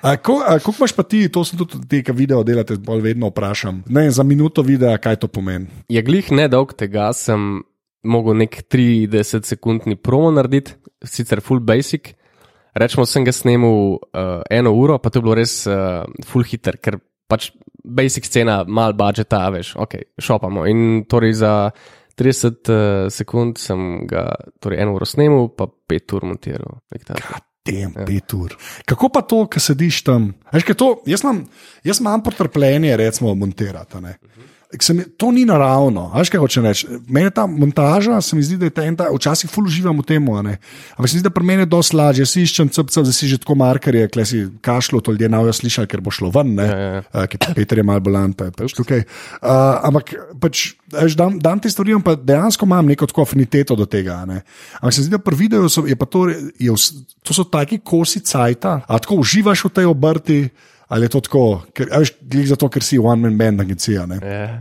Kako imaš pa ti, to sem tudi te, ki video delate, bolj vedno vprašam. Ne, za minuto videa, kaj to pomeni. Je glih nedolg tega, sem mogel nek 30-sekundni promo narediti, sicer full basic. Rečemo, sem ga snemal uh, eno uro, pa to je bilo res uh, full hitter, ker pač basic scena, mal budžeta, veš, ok, šopamo. In torej za 30 uh, sekund sem ga, torej eno uro snemal, pa 5 ur montiral. takega. Tem, ja. pet ur. Kako pa to, ki sediš tam? Kaj to, jaz, imam, jaz imam potrpljenje, recimo, montirati. a ne. Se mi, to ni naravno. a Veš, kaj hočem reči? Meni ta montaža, se mi zdi, da je ta, en ta včasih ful uživam v tem. Ampak se mi zdi, da pri meni je dosti lažje. Si iščem CPC, da si že tako markerje, kle si kašlo, to ljudje navajo slišali, ker bo šlo ven. Ne? Ja, ja. Uh, ki Peter je mal bolan, pa je pač tukaj. Uh, ampak pač, veš, dam, dam te stvari, pa dejansko imam neko tako afiniteto do tega. Ne? Ampak se mi zdi, da pri videu so, je pa to, je, to so taki kosi cajta, a tako uživaš v tej obrti. Ali je to tako, ker, a veš, glih zato, ker si one man band agencija. Ne, Ja.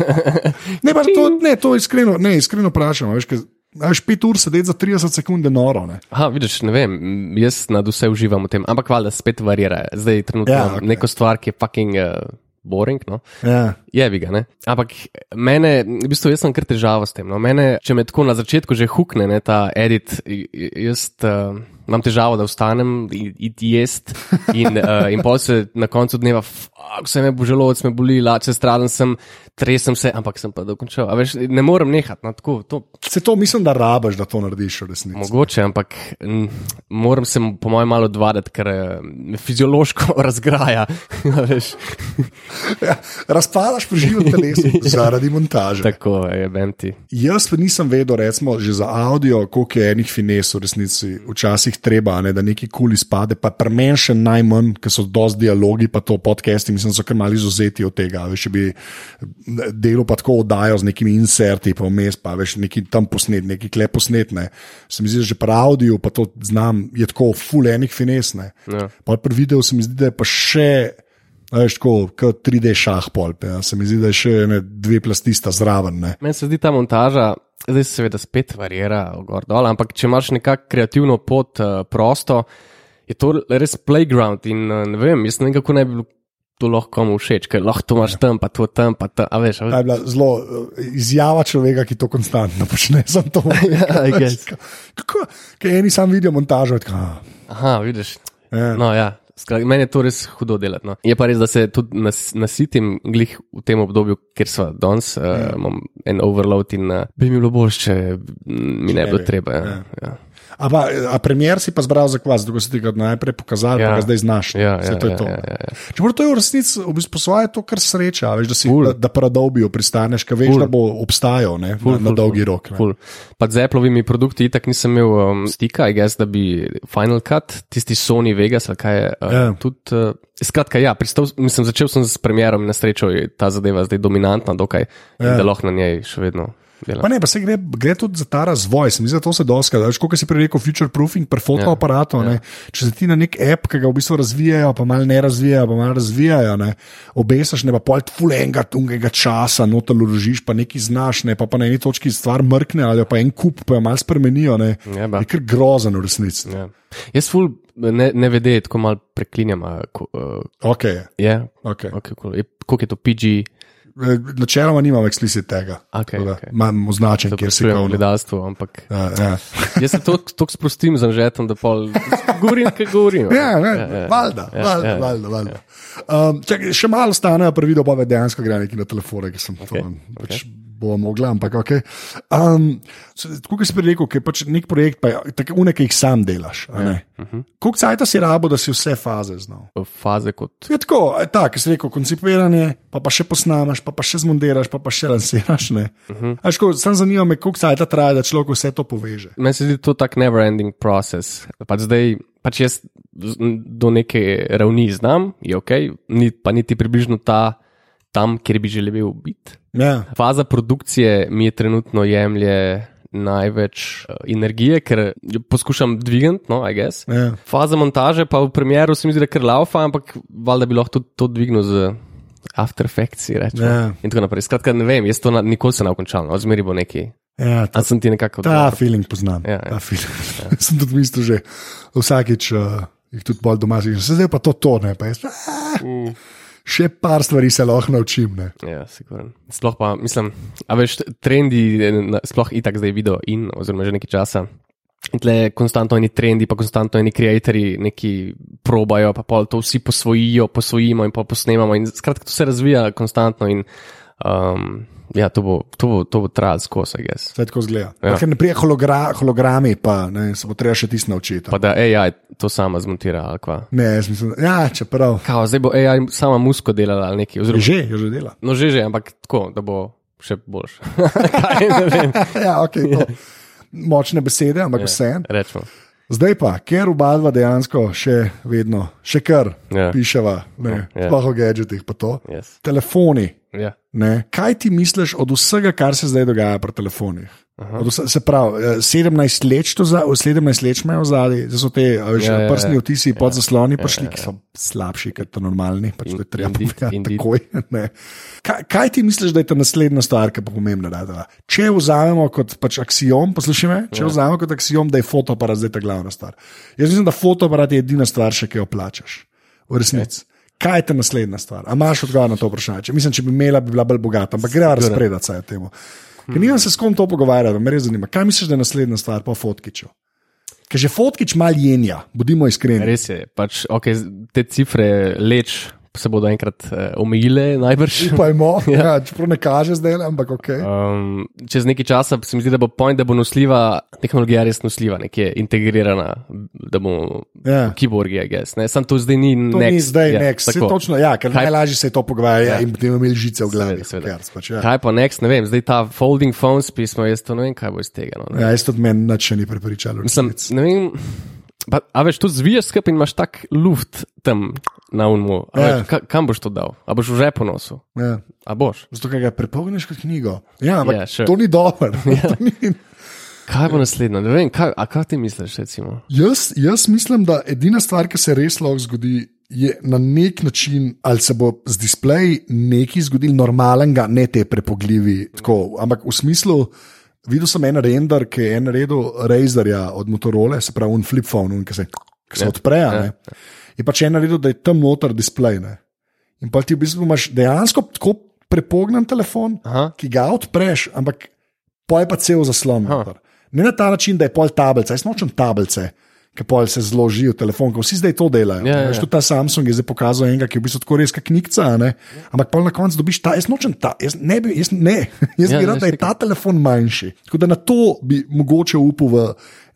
ne to, ne, to iskreno, ne, iskreno vprašam. Veš, ker, a veš, pet ur sedeti za 30 sekund je noro. Ne? Aha, vidiš, ne vem, jaz nad vse uživam v tem, ampak valjda spet varira. Zdaj trenutno Ja, okay. neko stvar, ki je fucking uh, boring. No? Ja. Je bi ga, ne. Ampak mene, v bistvu, jaz sem kar težava s tem. No. Mene, če me tako na začetku že hukne, ne, ta edit, jaz uh, imam težavo, da vstanem in iti jesti. In, uh, in pol se na koncu dneva, fuck, vse me bo želodec, me boli, lače straden sem, tresem se, ampak sem pa dokončal. A veš, ne morem nehati, no, tako, to Se to mislim, da rabaš, da to narediš v resnici. Mogoče, ampak m, moram se, po mojem, malo odvaditi, ker eh, me fiziološko razgraja. Ja, razpadaš pri živem telesu zaradi montaže. Tako je, benti. Jaz pa nisem vedel, recimo, že za audio, koliko je enih fines v resnici včasih treba, ne, da neki kul izpade, pa pri meni še najmanj, ker so dosti dialogi, pa to podcasti, mislim, so kar mali izuzeti od tega. Veš, če bi delo pa tako oddajo z nekimi inserti, pa vmes, pa veš, neki tam posnet, neki klep posnetne. Se mi zdi, da že pri audio, pa to znam, je tako full enih fines. Ne. Ja. Pa pri videu se mi zdi, da je pa še. Veš, tako, kot 3D šah, pol, ja. se mi zdi, da je še ene dve plastista zraven. Ne. Meni se zdi ta montaža, zdaj se seveda spet varira, gor dol, ampak če imaš nekako kreativno pot uh, prosto, je to res playground in uh, ne vem, jaz ne vem, kako ne bi bilo to lahko komu všeč, ker lahko to imaš tam, pa to tam, pa tam, a veš, a Ta veš. je bila zelo eh, izjava človeka, ki to konstantno počne. Sem to. Ja, I guess. Kako? Ker eni sam vidijo montažo. Tako, ah, Aha, vidiš. Ja. No, ja. Skrat, meni je to res hudo delati. No. Je pa res, da se tudi nas, nasitim glih v tem obdobju, ker smo danes, uh, imam en overload in uh, bi mi bilo bolj, če mi ne bi bilo bi. treba. Ja. Ja. Ja. A, pa, a premier si pa zbral za kvas, da si ti ga najprej pokazal, ja. Pa ga zdaj znaš. Ja, ja, to je ja, to. ja, ja, ja. Čeprav to je v resnici, v bistvu, svoje to kar sreča, a veš, da, si, Ful. da, da paradobijo pristaneš, ker veš, Ful. da bo obstajal ne, Ful, na, na dolgi ful, rok. Ful. Pa z Appleovimi produkti itak nisem imel um, stika, I guess, da bi Final Cut, tisti Sony Vegas, ali kaj je. Uh, Ja. Tudi, uh, skratka, ja, pristal, mislim, začel sem s premjerom in na srečo je ta zadeva zdaj dominantna, dokaj, ja. da lahko na njej še vedno. Dela. Pa ne, pa se gre, gre tudi za ta razvoj. Se mi zdi, da to se doska. Kot si prej rekel, future proofing, pri fotoaparatu. Ja, ja. Če se ti na nek app, ki ga v bistvu razvijajo, pa malo ne razvijajo, pa malo razvijajo, ne, obesaš, ne pa pol fulenga, tungega časa, noto ložiš, pa nekaj znaš, ne, pa, pa na eni točki stvar mrkne ali pa en kup, pa jo malo spremenijo. Ne. Ja, ba. je kar grozen v resnici. Ja. Jaz ful ne, ne vede, tako malo preklinjam. ko- Uh, Ok, je, ok. okay, cool. Je- koliko je to PG? Eh, Načeloma nimam eksplicit tega. Okay, da okay. Imam označen, To kjer sprašujem ga gledalstvo, ampak Ja, ja. jaz se tako sprostim z anžetom, da pol govorim, kaj govorim. Ja, ja, valjda, ja, valjda, ja, valjda, valjda. Um, čakaj, še malo stane, pa videl, pa dejansko gre neki na telefone, ki sem Okay, to pač bomo mogli, ampak ok. Um, tako kot si rekel, je pač nek projekt, pa je tako unek, ki jih sam delaš. a ne. Koliko cajta si rabo, da si vse faze znal? Faze kot. Je tako, je tako, ki si rekel, koncipiranje, pa, pa še posnamaš, pa, pa še zmontiraš, pa, pa še lansiraš. Uh -huh. Sam zanima me, koliko cajta traja, da človek vse to poveže. Meni se zdi to tak never ending process. Pač zdaj, pač jaz do neke ravni znam, je ok, ni, pa niti približno ta, tam, kjer bi želel biti. Ja, Faza produkcije mi je trenutno jemlje največ uh, energije, ker jo poskušam dvigati, no, I guess. ja. Faza montaže pa v premjeru se mi zdi, da je kar laufa, ampak valjda bi lahko tudi to dvignil z After Effects, rečemo. Ja. In tako naprej. Skratka, ne vem, jaz to na, nikoli se ne končal, no, zmeri bo neki. ja ta, sem ti nekako ta feeling poznam. Ja, ja. Ta feeling. sem tudi mislil, že vsakič uh, jih tudi bolj doma. Se zdaj pa to tone. Pa jaz. Še par stvari se lahko naučim. Ne. Ja, siguren. Sploh pa, mislim, a veš, trendi, eh, sploh itak zdaj video in, oziroma že nekaj časa. In tle konstantno eni trendi, pa konstantno eni ustvarjalci neki probajo, pa pol to vsi posvojijo, posvojimo in pa posnemamo. In skratka, to se razvija konstantno in um, ja, to bo, to bo, to bo trajalo skozi, jaz. Vse tako zgleda. Ja. Ja. Ker ne prije hologra, hologrami, pa ne, se bo treba še tisto naučiti. Pa da AI to sama zmontira ali kva. Ne, jaz mislim, ja, čeprav. Kao, zdaj bo AI sama musko delala ali nekaj. Oziroma, Že, že dela. no, že že, ampak tako, da bo še boljš. Kaj ne vem. ja, okay, to. Močne besede, ampak ja. vse. Rečemo. Zdaj pa, ker oba dva dejansko še vedno, še kar Ja. piševa, ne, Ja. sploh o gadgetih, pa to. Yes. Telefoni. Ja. Ne? Kaj ti misliš od vsega, kar se zdaj dogaja pri telefonih? Vse, se pravi, eh, 17 let, to za, 17 let imajo zadaj, zdaj so te veš, Ja, ja, prstni ja. vtisi pod zasloni prišli, ki so slabši, kot normalni. Pač to je treba Indeed, povedati indeed. takoj. ne. Kaj, kaj ti misliš, da je ta naslednja stvar, ki bo pomembna? Da, če vzamemo kot pač aksijom, poslušaj me, če vzamemo kot aksijom, da je fotoaparat zdaj ta glavna stvar. Jaz mislim, da fotoaparat je edina stvar, še, ki jo plačaš. V resnici. Kaj je ta naslednja stvar? A imaš odgovor na to vprašanje? Če, mislim, če bi imela, bi bila bolj bogata, ampak gre razpredati se temu. Ker nimam se s kom to pogovarjati, me res zanima. Kaj misliš, da je naslednja stvar po fotkiču? Ker že fotkič mal jenja, bodimo iskreni. Res je, pač, okay, te cifre leč se bodo enkrat uh, omejile, najbrž. Upajmo, ja. ja, čeprav ne kaže zdaj, ampak ok. Um, čez nekaj časa se mi zdi, da bo point, da bo nosljiva, tehnologija res nosljiva, nekje integrirana, da bomo Ja. kiborgi, guess. Ne? Sam to zdaj ni To next. ni zdaj ja, next. Tako. točno, ja, ker Kaj- najlažje se je to pogovarjati ja. Ja. in potem imeli žice v glavi. Seveda, seveda. Pač, ja. Kaj pa next, ne vem, zdaj ta folding phones pismo, jaz to ne vem, kaj bo iz tega. No, ne. ja, jaz tudi meni nič še ni prepričalo. Mislim, ne vem. Pa, a veš, tu zviješ skupaj in imaš tak luft tam na unmu. Ja. Veš, ka, kam boš to dal? A boš v žepu nosil? Ja. A boš? Zato, ker ga prepogneš kot knjigo. Ja, ampak Ja, sure. to ni dobro. To ni- Kaj bo naslednjo? Ne vem, kaj, a kaj ti misliš, recimo? Jaz, jaz mislim, da edina stvar, ki se res lahko zgodi, je na nek način, ali se bo z displeji nekaj zgodil normalnega, ne te prepogljivi. Tako, ampak v smislu, videl sem en render, ki je en naredil Razerja od Motorola, se pravi, un flip phone, un, ki se, ki se Ja, odpre. ja, Ja, je pač en naredil, da je tam noter displej. Ne. In pa ti v bistvu imaš dejansko tako prepognen telefon, Aha. ki ga odpreš, ampak pol je pa cel zaslon. Ne na ta način, da je pol tablice, jaz nočem tablice. Ki pol se zložijo telefon, ko vsi zdaj to delajo. Ja, ja, ja. Tudi ta Samsung je zdaj pokazal enega, ki je v bistvu tako res knjiga, ampak pol na koncu dobiš ta, jaz nočem ta, jaz ne bi, jaz, ne, jaz Ja, bi ja, rad, da je ta telefon manjši. Tako da na to bi mogoče upal v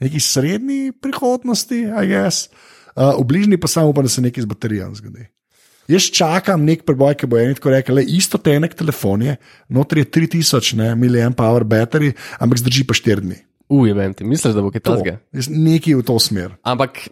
neki srednji prihodnosti, a jaz. Uh, v bližnji pa samo upam, da se nekaj z baterijami zgodi. Jaz čakam nek preboj, ki bo eni tako rekel, le isto tenek telefon je, notri je 3000 mAh baterij, ampak zdrži pa 4 dni. Ujemem ti, misliš, da bo kaj To, takega? nekaj v to smer. Ampak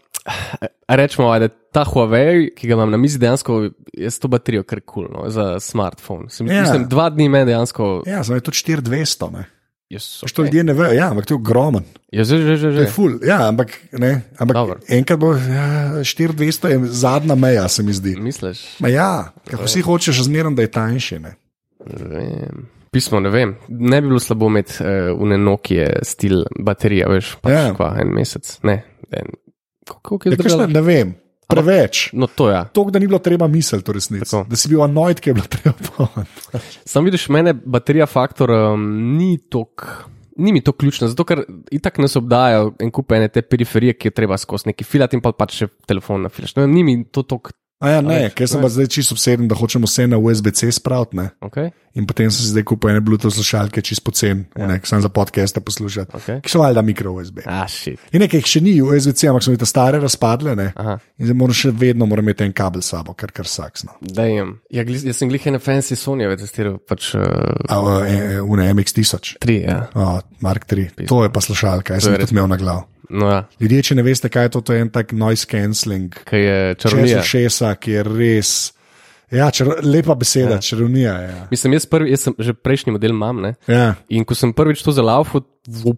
rečemo, da ta Huawei, ki ga imam na mizi, dejansko je s to baterijo kar kul, cool, no, za smartphone. Se mi- Ja. Mislim, dva dni me dejansko. Ja, zdaj je to 4200. Ne? Jaz, Što ljudje ne vejo, ja, ampak to je ogromen. Ja, že, že, že. To že. ful. Ja, ampak, ne, ampak Dobro. enkrat bo ja, 4200 je zadnja meja, se mi zdi. Misliš? Ma ja, ker vsi hočeš zmeraj, da je tanjši. Ne vem. Pismo, ne vem. Ne bi bilo slabo imeti uh, une Nokia stil baterija, veš, pač Ja. ja. kva, en mesec. Ne, en. Koliko je Ja, kakšna, zdržala? ne vem, preveč. No, to ja. To, da ni bilo treba misliti, to resnici. Tako. Da si bil anoid, ki je bilo treba pomagati. Sam vidiš, mene baterija faktor um, ni tok. Ni mi to ključno, zato ker itak nas obdajajo en kup ene te periferije, ki je treba skozi neki filat in pa pač še telefon na filaš. Vem, ni mi to tok. A ja, ne, ker sem pa zdaj čisto obseden, da hočemo vse na USB-C spraviti. Okay? In potem sem si zdaj kupil ene Bluetooth slušalke, čisto pocen, ja. samo za podcaste poslušati. Okay. Ki so valjda mikro USB. Ah, shit. In nekaj jih še ni USB-C, ampak so mi te stare razpadle. In zdaj moram še vedno moram imeti en kabel s sabo, kar kar saksno. Dajem. Ja, gli, jaz sem glih ene fancy Sonyjeve testiral, pač uh, A e, une MX1000, tri, ja. oh, Mark III, to je pa slušalka, jaz To sem je res- tudi imel na glav. No, ja, Ljudje, če ne veste, kaj je to, to je en tak noise cancelling, kaj je čez čarovnija. ušesa, ki je res. Ja, čar, lepa beseda, ja. čarovnija. Ja. Mislim, jaz, prvi, jaz sem že prejšnji model imam, ne? Ja. In ko sem prvič to zalaufal, Ja.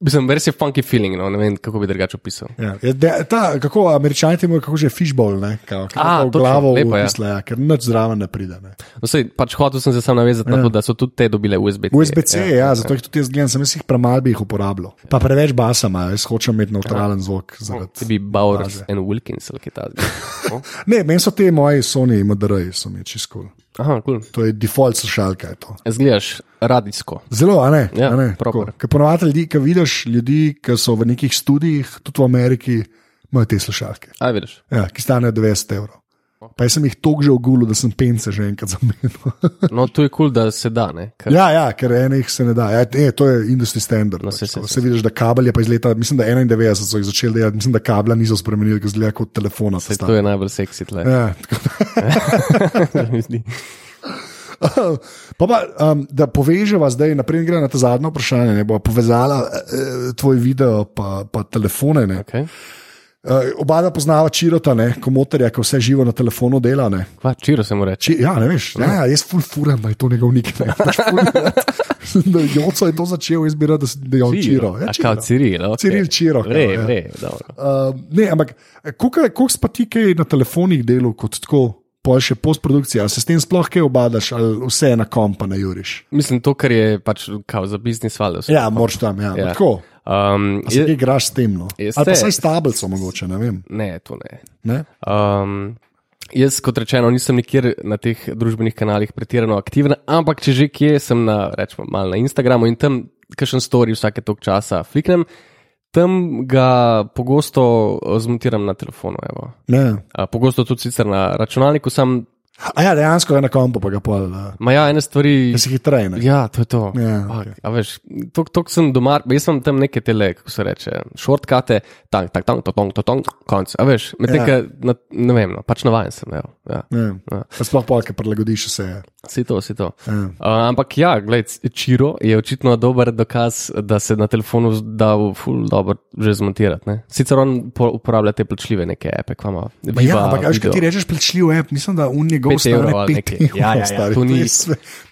Mislim, res je funky feeling, no, ne vem, kako bi drugače opisal. Ja. Je, de, ta, kako američani temu, kako že fishbowl, ne? Kao, kako A, v točno, glavo lepo upisla, ja, ker nič zraven ne pride. Ne. No, sej, pač hotel sem se sam navezati ja. na to, da so tudi te dobile USB-C. USB-C, ja, ja, zato jih tudi jaz gledam, sem jih premal bi jih uporabljal. Pa preveč basa imajo, jaz hočem imeti neutralen zvok. Ti Zaradi... bi Bowers in Wilkins ali kaj takega. No. Ne, meni so te moji Sony MDR-ji, so mi čisto cool. Aha. Cool. To je default slušalka. To. Zgledaš radijsko. Zelo, a ne? Ja, a ne? Ker ponovadi ljudi, ki vidiš ljudi, ki so v nekih študijih, tudi v Ameriki, imajo te slušalke, Aj, vidiš. ja, ki stanejo 90 evrov. Pa jaz sem jih toliko že ogulil, da sem pence že enkrat zamenil. No, to je kul, cool, da se da, ne? Ker, ja, ja, ker enih se ne da. Ja, e, to je industry standard. No, saj, tako. saj, Se vidiš, da kabel je pa iz leta, mislim, da 91 so jih začeli delati, mislim, da kabla niso spremenili, ker zgleda kot telefona. Sej, to je najbolj seksi tle. Ja. Pa pa, um, da poveževa zdaj, naprej gre na ta zadnje vprašanje, ne bo povezala eh, tvoj video, pa, pa telefone. Ne. okay. Uh, oba dva poznava Čirota, ne, komotorja, ki vse živo na telefonu dela. Ne. Kva, čiro se mu reče. Či, ja, ne veš, ja, ja, jaz ful furam, da je to njegov nik. Ne. Pač da Joco je to začel, jaz bi rad, da, da je on Čiro. Ja, kao Ciril, okay. Ciril Čiro, kao, Vre, ja. dobro. Uh, ne, ampak koliko si pa ti kaj na telefonih delal kot tako, pol še postprodukcija, ali se s tem sploh kaj obadaš, ali vse na kompa na juriš? Mislim, to, kar je pač kao za biznis valjda. Ja, moraš tam, ja. Ja. ja. Tako. Um, se je, igraš s tem, no? Jaz Ali pa se- saj s tablico, mogoče, ne vem. ne, to ne. Ne? Um, jaz, kot rečeno, nisem nikjer na teh družbenih kanalih pretirano aktiven, ampak če že kje sem na, rečemo, malo na Instagramu in tam kakšen story vsake tok časa fliknem, tam ga pogosto zmontiram na telefonu. Pogosto tudi sicer na računalniku, sam, A ja, dejansko je na kompu, pa ga pol. Ma ja, ene stvari. da si hitreje. Ja, to je to. Ja, Fuck, okej. A veš, tok, tok sem doma, jaz sem tam neke tele, kako se reče, šortkate, tank, tank, tank, tong, tong, tong, konc. A veš, medtem, Ja. ja. ne vem, no, pač navajen sem. evo, Ja. Ne. Ja. Pa sploh pol, ki prilagodiš vse. To, si to. Ja. Uh, ampak ja, gled, Čiro je očitno dober dokaz, da se na telefonu da ful dobro že zmontirati. Ne? Sicer on po, uporablja te plačljive neke epe, kvama. Ma Ja, ampak veš, kaj ti rečeš, plačljiv app, mislim, da un njegov Pet stane evrov ali 5 nekaj. evrov. Ja, ja, ja, stari, to ni-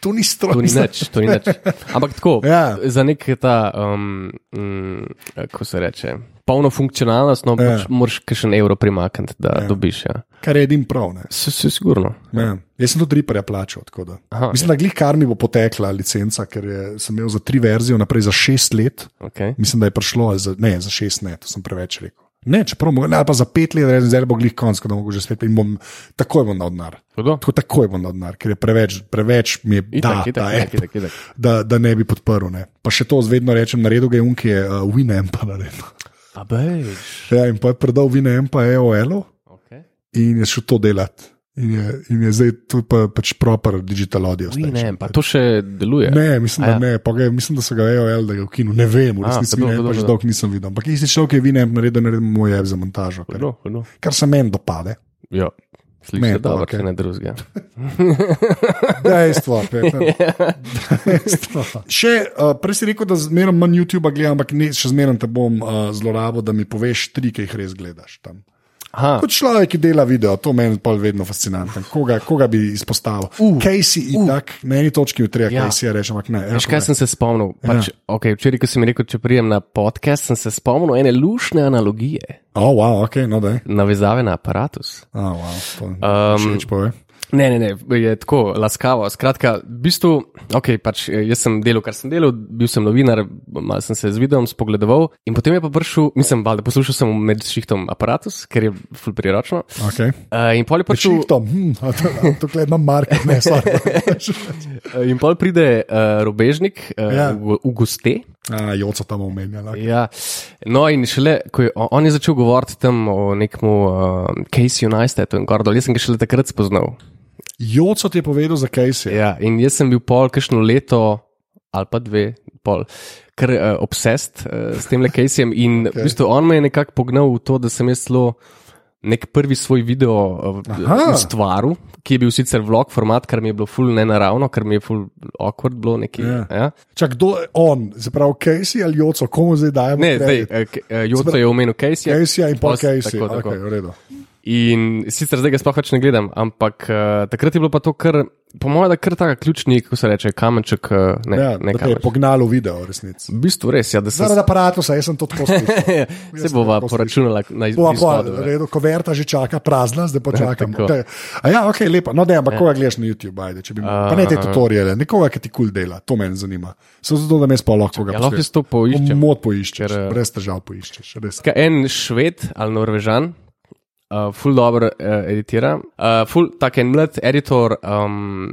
To ni stroj. To ni nič, to ni nič. Ampak tako, Ja. za nek ta, um, um, kako se reče, polno funkcionalnost, no, Ja. pač moraš še en evro primakniti, da Ja. dobiš. Ja. Kar je edin prav. Se, se sigurno. Ja. Jaz sem tudi riparja plačal. da. Aha, Mislim, da glih kar mi bo potekla licenca, ker je, sem imel za tri verzije naprej za šest let. Okay. Mislim, da je prišlo, za, ne, za šest ne, to sem preveč rekel. Ne, čeprav mogo, ne, za pet let, rečem, zdaj bo glih konc, ko da mogo že spet in bom takoj bom denar. Hudo? Tako takoj bom dal denar, ker je preveč, preveč mi je da, Itak, itak, ta itak, app, itak, itak. da, da ne bi podprl. Ne. Pa še to zvedno rečem, naredil ga je unki, je uh, Winamp naredil. Ja, in pa je predal Winampa EOL-u Okay. in je šel to delati. In je, in je zdaj tu pa, pač proper digital audio. Station. Ne, pa to še deluje. Ne, mislim, da ja. ne. Pa ga, je- mislim, da so ga EOL, da je v kinu. Ne vem, v resnici ne, pač dolgo nisem videl. Ampak isti človek je Winamp naredil, naredil moj app za montažo, kar, kar se meni dopade. Ja. Slišiš, to dobro, okej. če ne drugega. Dejstvo, Peter. Dejstvo. Še uh, prej si rekel, da zmeraj manj YouTube gledam, ampak ne, še zmeraj te bom uh, zlorabil, da mi poveš tri, ki jih res gledaš tam. Aha. Kot človek, ki dela video, to meni pa vedno fascinantno. Koga, koga bi izpostavil? Uh, Casey uh. tak, na eni točki v treh, Ja. ja. Casey je rečem, ampak ne. Veš, kaj sem se spomnil? Pač, okay, včeraj, ko si mi rekel, če prijem na podcast, sem se spomnil ene lušne analogije, oh, wow, ok, no navezave na aparatus. Oh, wow, to Um, um, pove. Ne, ne, ne, je tako laskavo. Skratka, v bistvu, okay, pač, eh, jaz sem delal, kar sem delal, bil sem novinar, malo sem se z videom spogledoval in potem je pa prišel, mislim, valjda, poslušal sem med šihtom aparatus, ker je ful priročno. Okay. Uh, in pol je prišel. Šihtom, hm, to, a to gled imam market, ne, sorry. Eh, In pol pride uh, robežnik uh, Ja. v, v goste. A, Joco tam omenjala. Okay. Ja. No, in šele, ko je, on je začel govoriti tam o nekem uh, Casey Neistatu in Gordon, jaz sem ga šele takrat spoznal. Joco ti je povedal za Casey. Ja, in jaz sem bil pol kakšno leto ali pa dve, pol, kar uh, obsest uh, s tem le Caseyjem. In okay. v bistvu on me je nekako pognal v to, da sem jaz zelo nek prvi svoj video Aha. uh, ustvaril, ki je bil sicer vlog format, kar mi je bilo ful nenaravno, kar mi je ful awkward bilo neki. Ja. Ja. Čak, kdo je on, se pravi Casey ali Joco, komu zdaj dajemo? Ne, zdaj, uh, Joco je omenil Caseyja. Casey in pa Casey. tako, tako. Okay, v redu. In sicer zdaj ga sploh več ne gledam, ampak uh, takrat je bilo pa to kar, po mojem, da kar taka ključni, kako se reče, kamenček, uh, ne, Ja, ne da je pognalo video, resnici. V bistvu res, ja, da se Zaradi aparata, jaz sem to tako slišal. Se bova poračunala na Bova pa, izhodu. ja. redo, koverta že čaka prazna, zdaj počakam. Tako. okay. A ja, ok, lepo. No, da, ampak koga gledaš na YouTube, ajde, če bi uh, pa ne te tutoriale, nekoga, ki ti kul cool dela, to mene zanima. Samo zato, da me sploh lahko ga Ja, lahko to poiščem. Mod poiščeš, Ker, eh, brez težav poiščeš. res. En šved ali norvežan, uh, ful dobro uh, editira, uh, ful tak en mlad editor, um,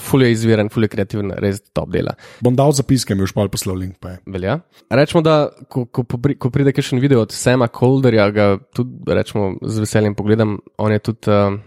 ful je izviren, ful je kreativen, res top dela. Bom dal zapiske, mi už pa poslal link. Pa je. Velja. Rečemo, da ko, ko, ko pride kakšen video od Sema Kolderja, ga tudi rečemo, z veseljem pogledam. On je tudi. Uh,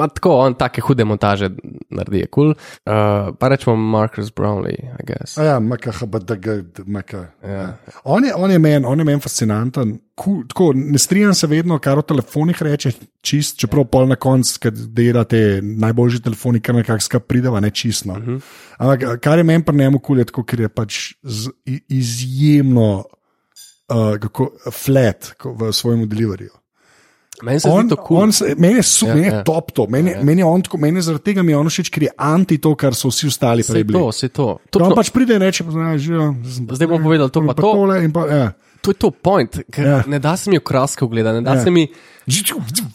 Ma tako, on take hude montaže naredi, je kul. Cool. Uh, pa rečemo Marcus Brownlee, I guess. A ja, MKHBDG, MK. Ja. On je, on je meni men fascinanten. Cool, tako, ne strinjam se vedno, kar o telefonih reče, čist, čeprav pol na koncu, kad dela te najboljši telefoni, kar nekako skupaj prideva, ne čisto. Uh -huh. Ampak kar je meni pri njemu kul, je tako, ker je pač z, izjemno uh, kako, flat v svojem deliverju. Meni se On, to kul. se, meni je, su, Ja, ja, meni je ja. ja. top to, meni, ja. meni je on tako, meni zaradi tega mi je on všeč, ker je anti to, kar so vsi ostali prej to, vse to. No, Točno, on pač pride in reče, znaš, že, Zdaj bom povedal to pa to. Pa, ja. to je to point, ker Ja. ja. ne da se mi okraske ogledati, ne da Ja. ja. se mi.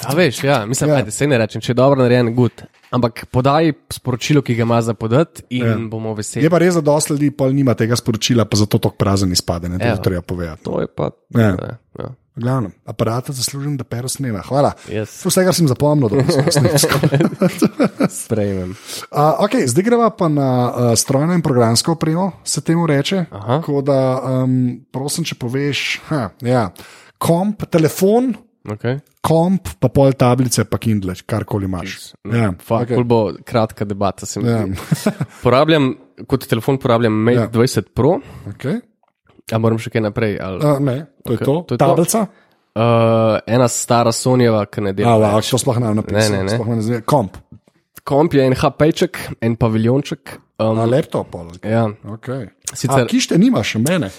A veš, ja, mislim, Ja. ja. se ne rečem, če je dobro narejen, gut. Ampak podaj sporočilo, ki ga ima za podati, in Ja. ja. bomo veseli. Je pa res, da dosti ljudi pol nima tega sporočila, pa zato tako prazen izpade, ne, to je Evo. treba povedati. To je pa. Ja. Ne, ja. V glavnem, aparat zaslužim, da pero snema. Hvala. Yes. Vse, kar sem zapomnil, da sem snimil. Sprejmem. Uh, okay, zdaj greva pa na uh, strojno in programsko opremo, se temu reče. Aha. Tako da, um, prosim, če poveš, ha, ja, komp, telefon, Okay. komp, pa pol tablice, pa Kindle, karkoli imaš. Ja, Fak, okay. bo kratka debata. Ja. porabljam, kot telefon porabljam Mate ja. 20 Pro, Okay. A moram še kaj naprej. Ali, Uh, ne, to je Okej, to. to je to. Tablica. uh, ena stara Sonjeva, ki ne dela. A, wow, več. to sploh ne napisano. Ne, ne, ne. Komp, Komp je en HP-ček, en paviljonček. Um, a laptop. pol. ja, Okay. Sicer- kište nimaš, mene.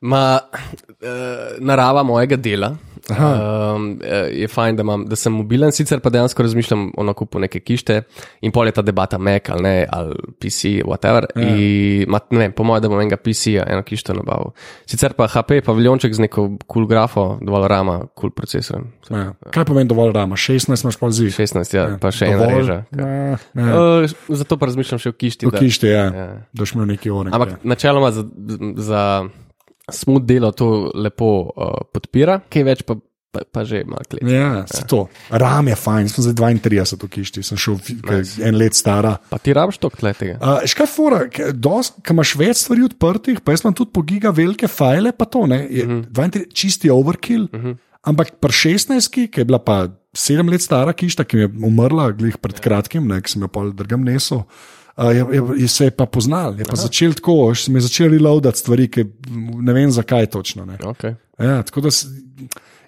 Ma, uh, narava mojega dela um, je fajn, da, imam, da sem mobilen, sicer pa dejansko razmišljam o nakupu neke kište in pol je ta debata Mac ali ne, ali PC, whatever. Ja. In, ma, ne vem, po mojem, da bom enega PC-ja, eno kišto nabavil. Sicer pa HP, paviljonček z neko kul cool grafo, dovolj rama, kul cool procesorjem. Ja. Kaj pomeni dovolj rama? 16 imaš pa zdi. 16, ja, pa še ena Dovolj? reža. Ja, ja. Uh, zato pa razmišljam še o kišti. V da- kište, ja. Ja. Daš mi neki onek. Ampak načeloma za, za smut delo to lepo uh, podpira, kaj več pa, pa, pa že ima klej. Ja, ja. to. Ram je fajn, sem zdaj 32 v kišti, sem šel nice. en let stara. Pa ti rabiš to klej tega. Uh, škaj fora, ki imaš več stvari odprtih, pa jaz imam tudi po giga velike file, pa to ne, je uh -huh. 32, čisti overkill. Uh -huh. Ampak pri 16, ki je bila pa sedem let stara kišta, ki je umrla, glih pred kratkim, ne, ki sem jo pol drgam nesel. Uh, je, je, je se je pa poznal, je pa Aha. začel tako, sem je začel reloadati stvari, ki ne vem zakaj točno. Ne. Okay. Ja, tako da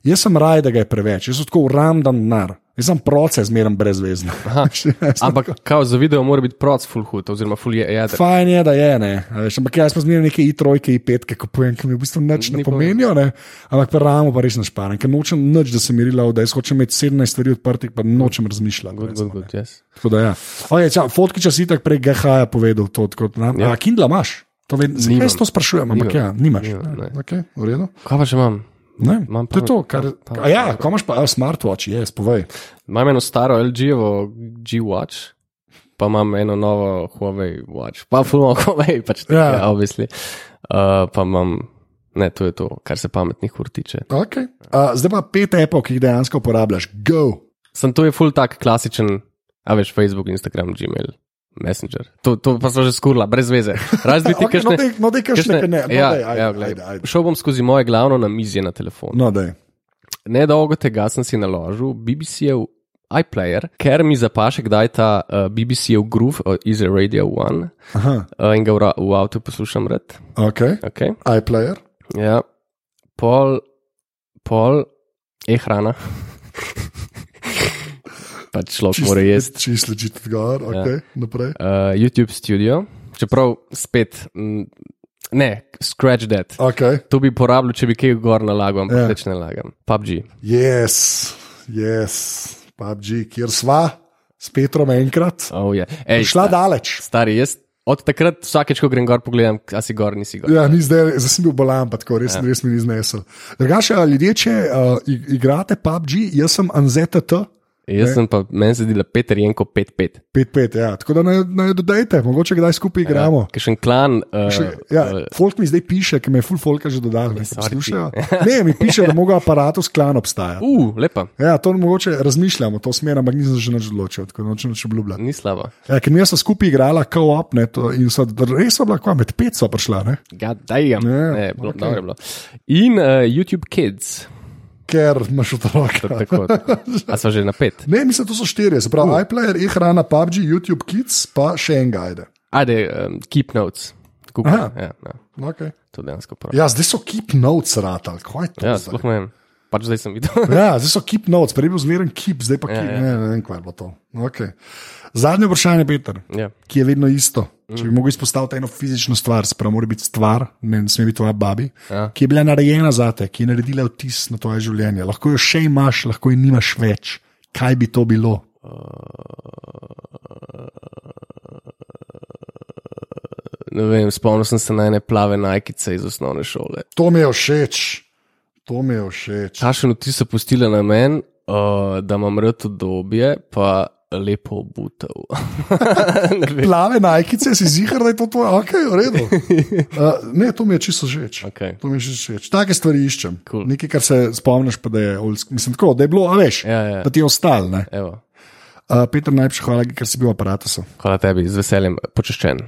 jaz sem raj, da ga je preveč, jaz tako uramdan nar. Jaz sem proces, zmeraj brezvezen. Ampak kao, za video mora biti proc full hood, oziroma full je jader. Fajn je, da je, ne. Veš, ampak jaz pa zmeraj neke i3, i5, kupujem, ki mi v bistvu nič ne pomenijo, ne. ampak pri ramu pa res ne šparam, ker nočem nič, da se mi rila, da jaz hočem imeti 17 stvari odprtih, pa nočem razmišljati. Good, recimo, good, good, yes. Tako da ja. Okay, ča, fotki čas itak prej GH-ja povedal to. Tako, ja. Ja. A Kindle imaš? To ved, zakaj jaz to sprašujem, ampak Nimam. ja, nimaš. Nimam, ne. Okay, v redu. Kaj pa še imam? Ne, Imam to je pa- to, kar. pa- pa- ja, ko imaš pa smartwatch, jaz, povej. Imam eno staro LG-jevo G-Watch, pa imam eno novo Huawei Watch, pa full malo Huawei, pač Ja. ja, ja obvisli. Uh, pa imam, ne, to je to, kar se pametnih ur tiče. Okay. Uh, zdaj pa pet apov, ki jih dejansko uporabljaš. Go! Sem to je full tak klasičen, a veš, Facebook, Instagram, Gmail. Messenger. To, to pa so že skurla, brez veze. Razbiti Okay, no, dej, no, kakšne, kakšne, ne. No, ja, dej, ajde, ja, glej, ajde, ajde. Šel bom skozi moje glavno na mizje na telefonu. No, dej. Nedolgo tega sem si naložil BBC-jev iPlayer, ker mi zapaše, kdaj ta uh, BBC-jev groove uh, iz Radio One Aha, uh, in ga v, ra- v avtu poslušam rad. ok. Okay. iPlayer. Ja, pol, pol, e-hrana. pač človek mora jesti. Čisto ležite odgovor, ok, ja. naprej. Uh, YouTube Studio, čeprav spet, mm, ne, Scratch That. Ok, To bi porabljal, če bi kaj gor nalagal, ampak Ja. yeah. več ne lagam. PUBG. yes, yes, PUBG, kjer sva, s Petrom enkrat. Oh, yeah. Ej, Šla sta- daleč. Stari, jaz od takrat vsakeč, ko grem gor, pogledam, a si gor, nisi gor. Ja, ni zdaj, zdaj sem bil bolan, pa tako res, ja. res mi ni znesel. Drugače, ljudje, če uh, ig- igrate PUBG, jaz sem ANZTT. Jaz sem pa, meni se zdi, da Peter Jenko 5-5. 5-5, ja. tako da naj, naj dodajte, mogoče kdaj skupaj igramo. Ker še en klan. Uh, Še, ja, folk mi zdaj piše, ki me je full folka že dodal, ne. Ne, mi piše, da mogo aparatus klan obstaja. uh, lepa, Ja, to mogoče razmišljamo, to smer, ampak nisem že nič odločil, tako da nočem več obljubljati. ni slaba. Ja, ker mi smo skupaj igrala co-op ne, to- in so res so bila, kva, med pet so prišla, ne? God damn. Ja, ne, bilo, okej. okay. dobro je bilo. In uh, YouTube Kids. Ker imaš otroka. Tako, tako. A so že na pet? Ne, mislim, to so štirje, se pravi, uh. iPlayer, e-hrana, PUBG, YouTube Kids, pa še en guide. Ajde, um, Keep Notes. Google. Ja, ja, Okay. to dejansko pravi. Ja, zdaj so keep notes ratal, kaj je to? Ja, sploh ne vem. Pač zdaj sem videl. Ja, zdaj so keep notes, prej je bil zmeren keep, zdaj pa Ja, keep. ja. Ne, ne vem, kaj je bilo to. Okay. Zadnje vprašanje, Peter, ja. ki je vedno isto. Če bi mogel izpostaviti eno fizično stvar, sprav mora biti stvar, ne, ne sme biti tvoja babi, Ja. ki je bila narejena za te, ki je naredila vtis na tvoje življenje. Lahko jo še imaš, lahko jo nimaš več. Kaj bi to bilo? Ne vem, spomnil sem se na ene plave najkice iz osnovne šole. To mi je všeč, to mi je všeč. Kakšen vtis so pustile na meni, uh, da imam rad obdobje, pa lepo obutev. Plave najkice, si zihar, da je to tvoje, ok, v redu. Uh, ne, to mi je čisto všeč. Okej. To mi je čisto všeč. Take stvari iščem. Cool. Nekaj, kar se spomniš, pa da je, mislim, tako, da je bilo, a veš, Ja, ja. da ti je ostal. ne. Evo, Uh, Peter, najlepša hvala, ker si bil v aparatu. hvala tebi, z veseljem, počaščen.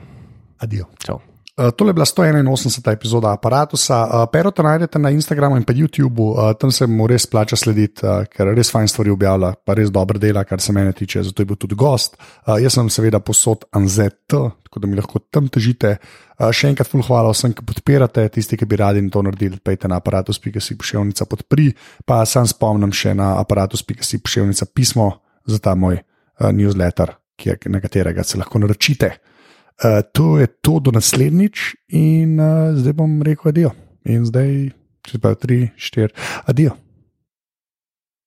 Adijo. Čau. Uh, tole je bila 181. epizoda aparata. Uh, Perota najdete na Instagramu in pa YouTubu, uh, tam se mu res plača slediti, ker res fajn stvari objavlja, pa res dobro dela, kar se mene tiče, zato je bil tudi gost. Jaz sem seveda posod Anzet, tako da mi lahko tam težite. Še enkrat ful hvala vsem, ki podpirate, tisti, ki bi radi to naredili, pejte na aparatus.si pošiljnica podpri, pa sam spomnim še na aparatus.si pošiljnica pismo za ta moj newsletter, na katerega se lahko naročite. Uh, to je to do naslednjič, in uh, zdaj bom rekel adijo. In zdaj, če pa tri, štiri, adijo.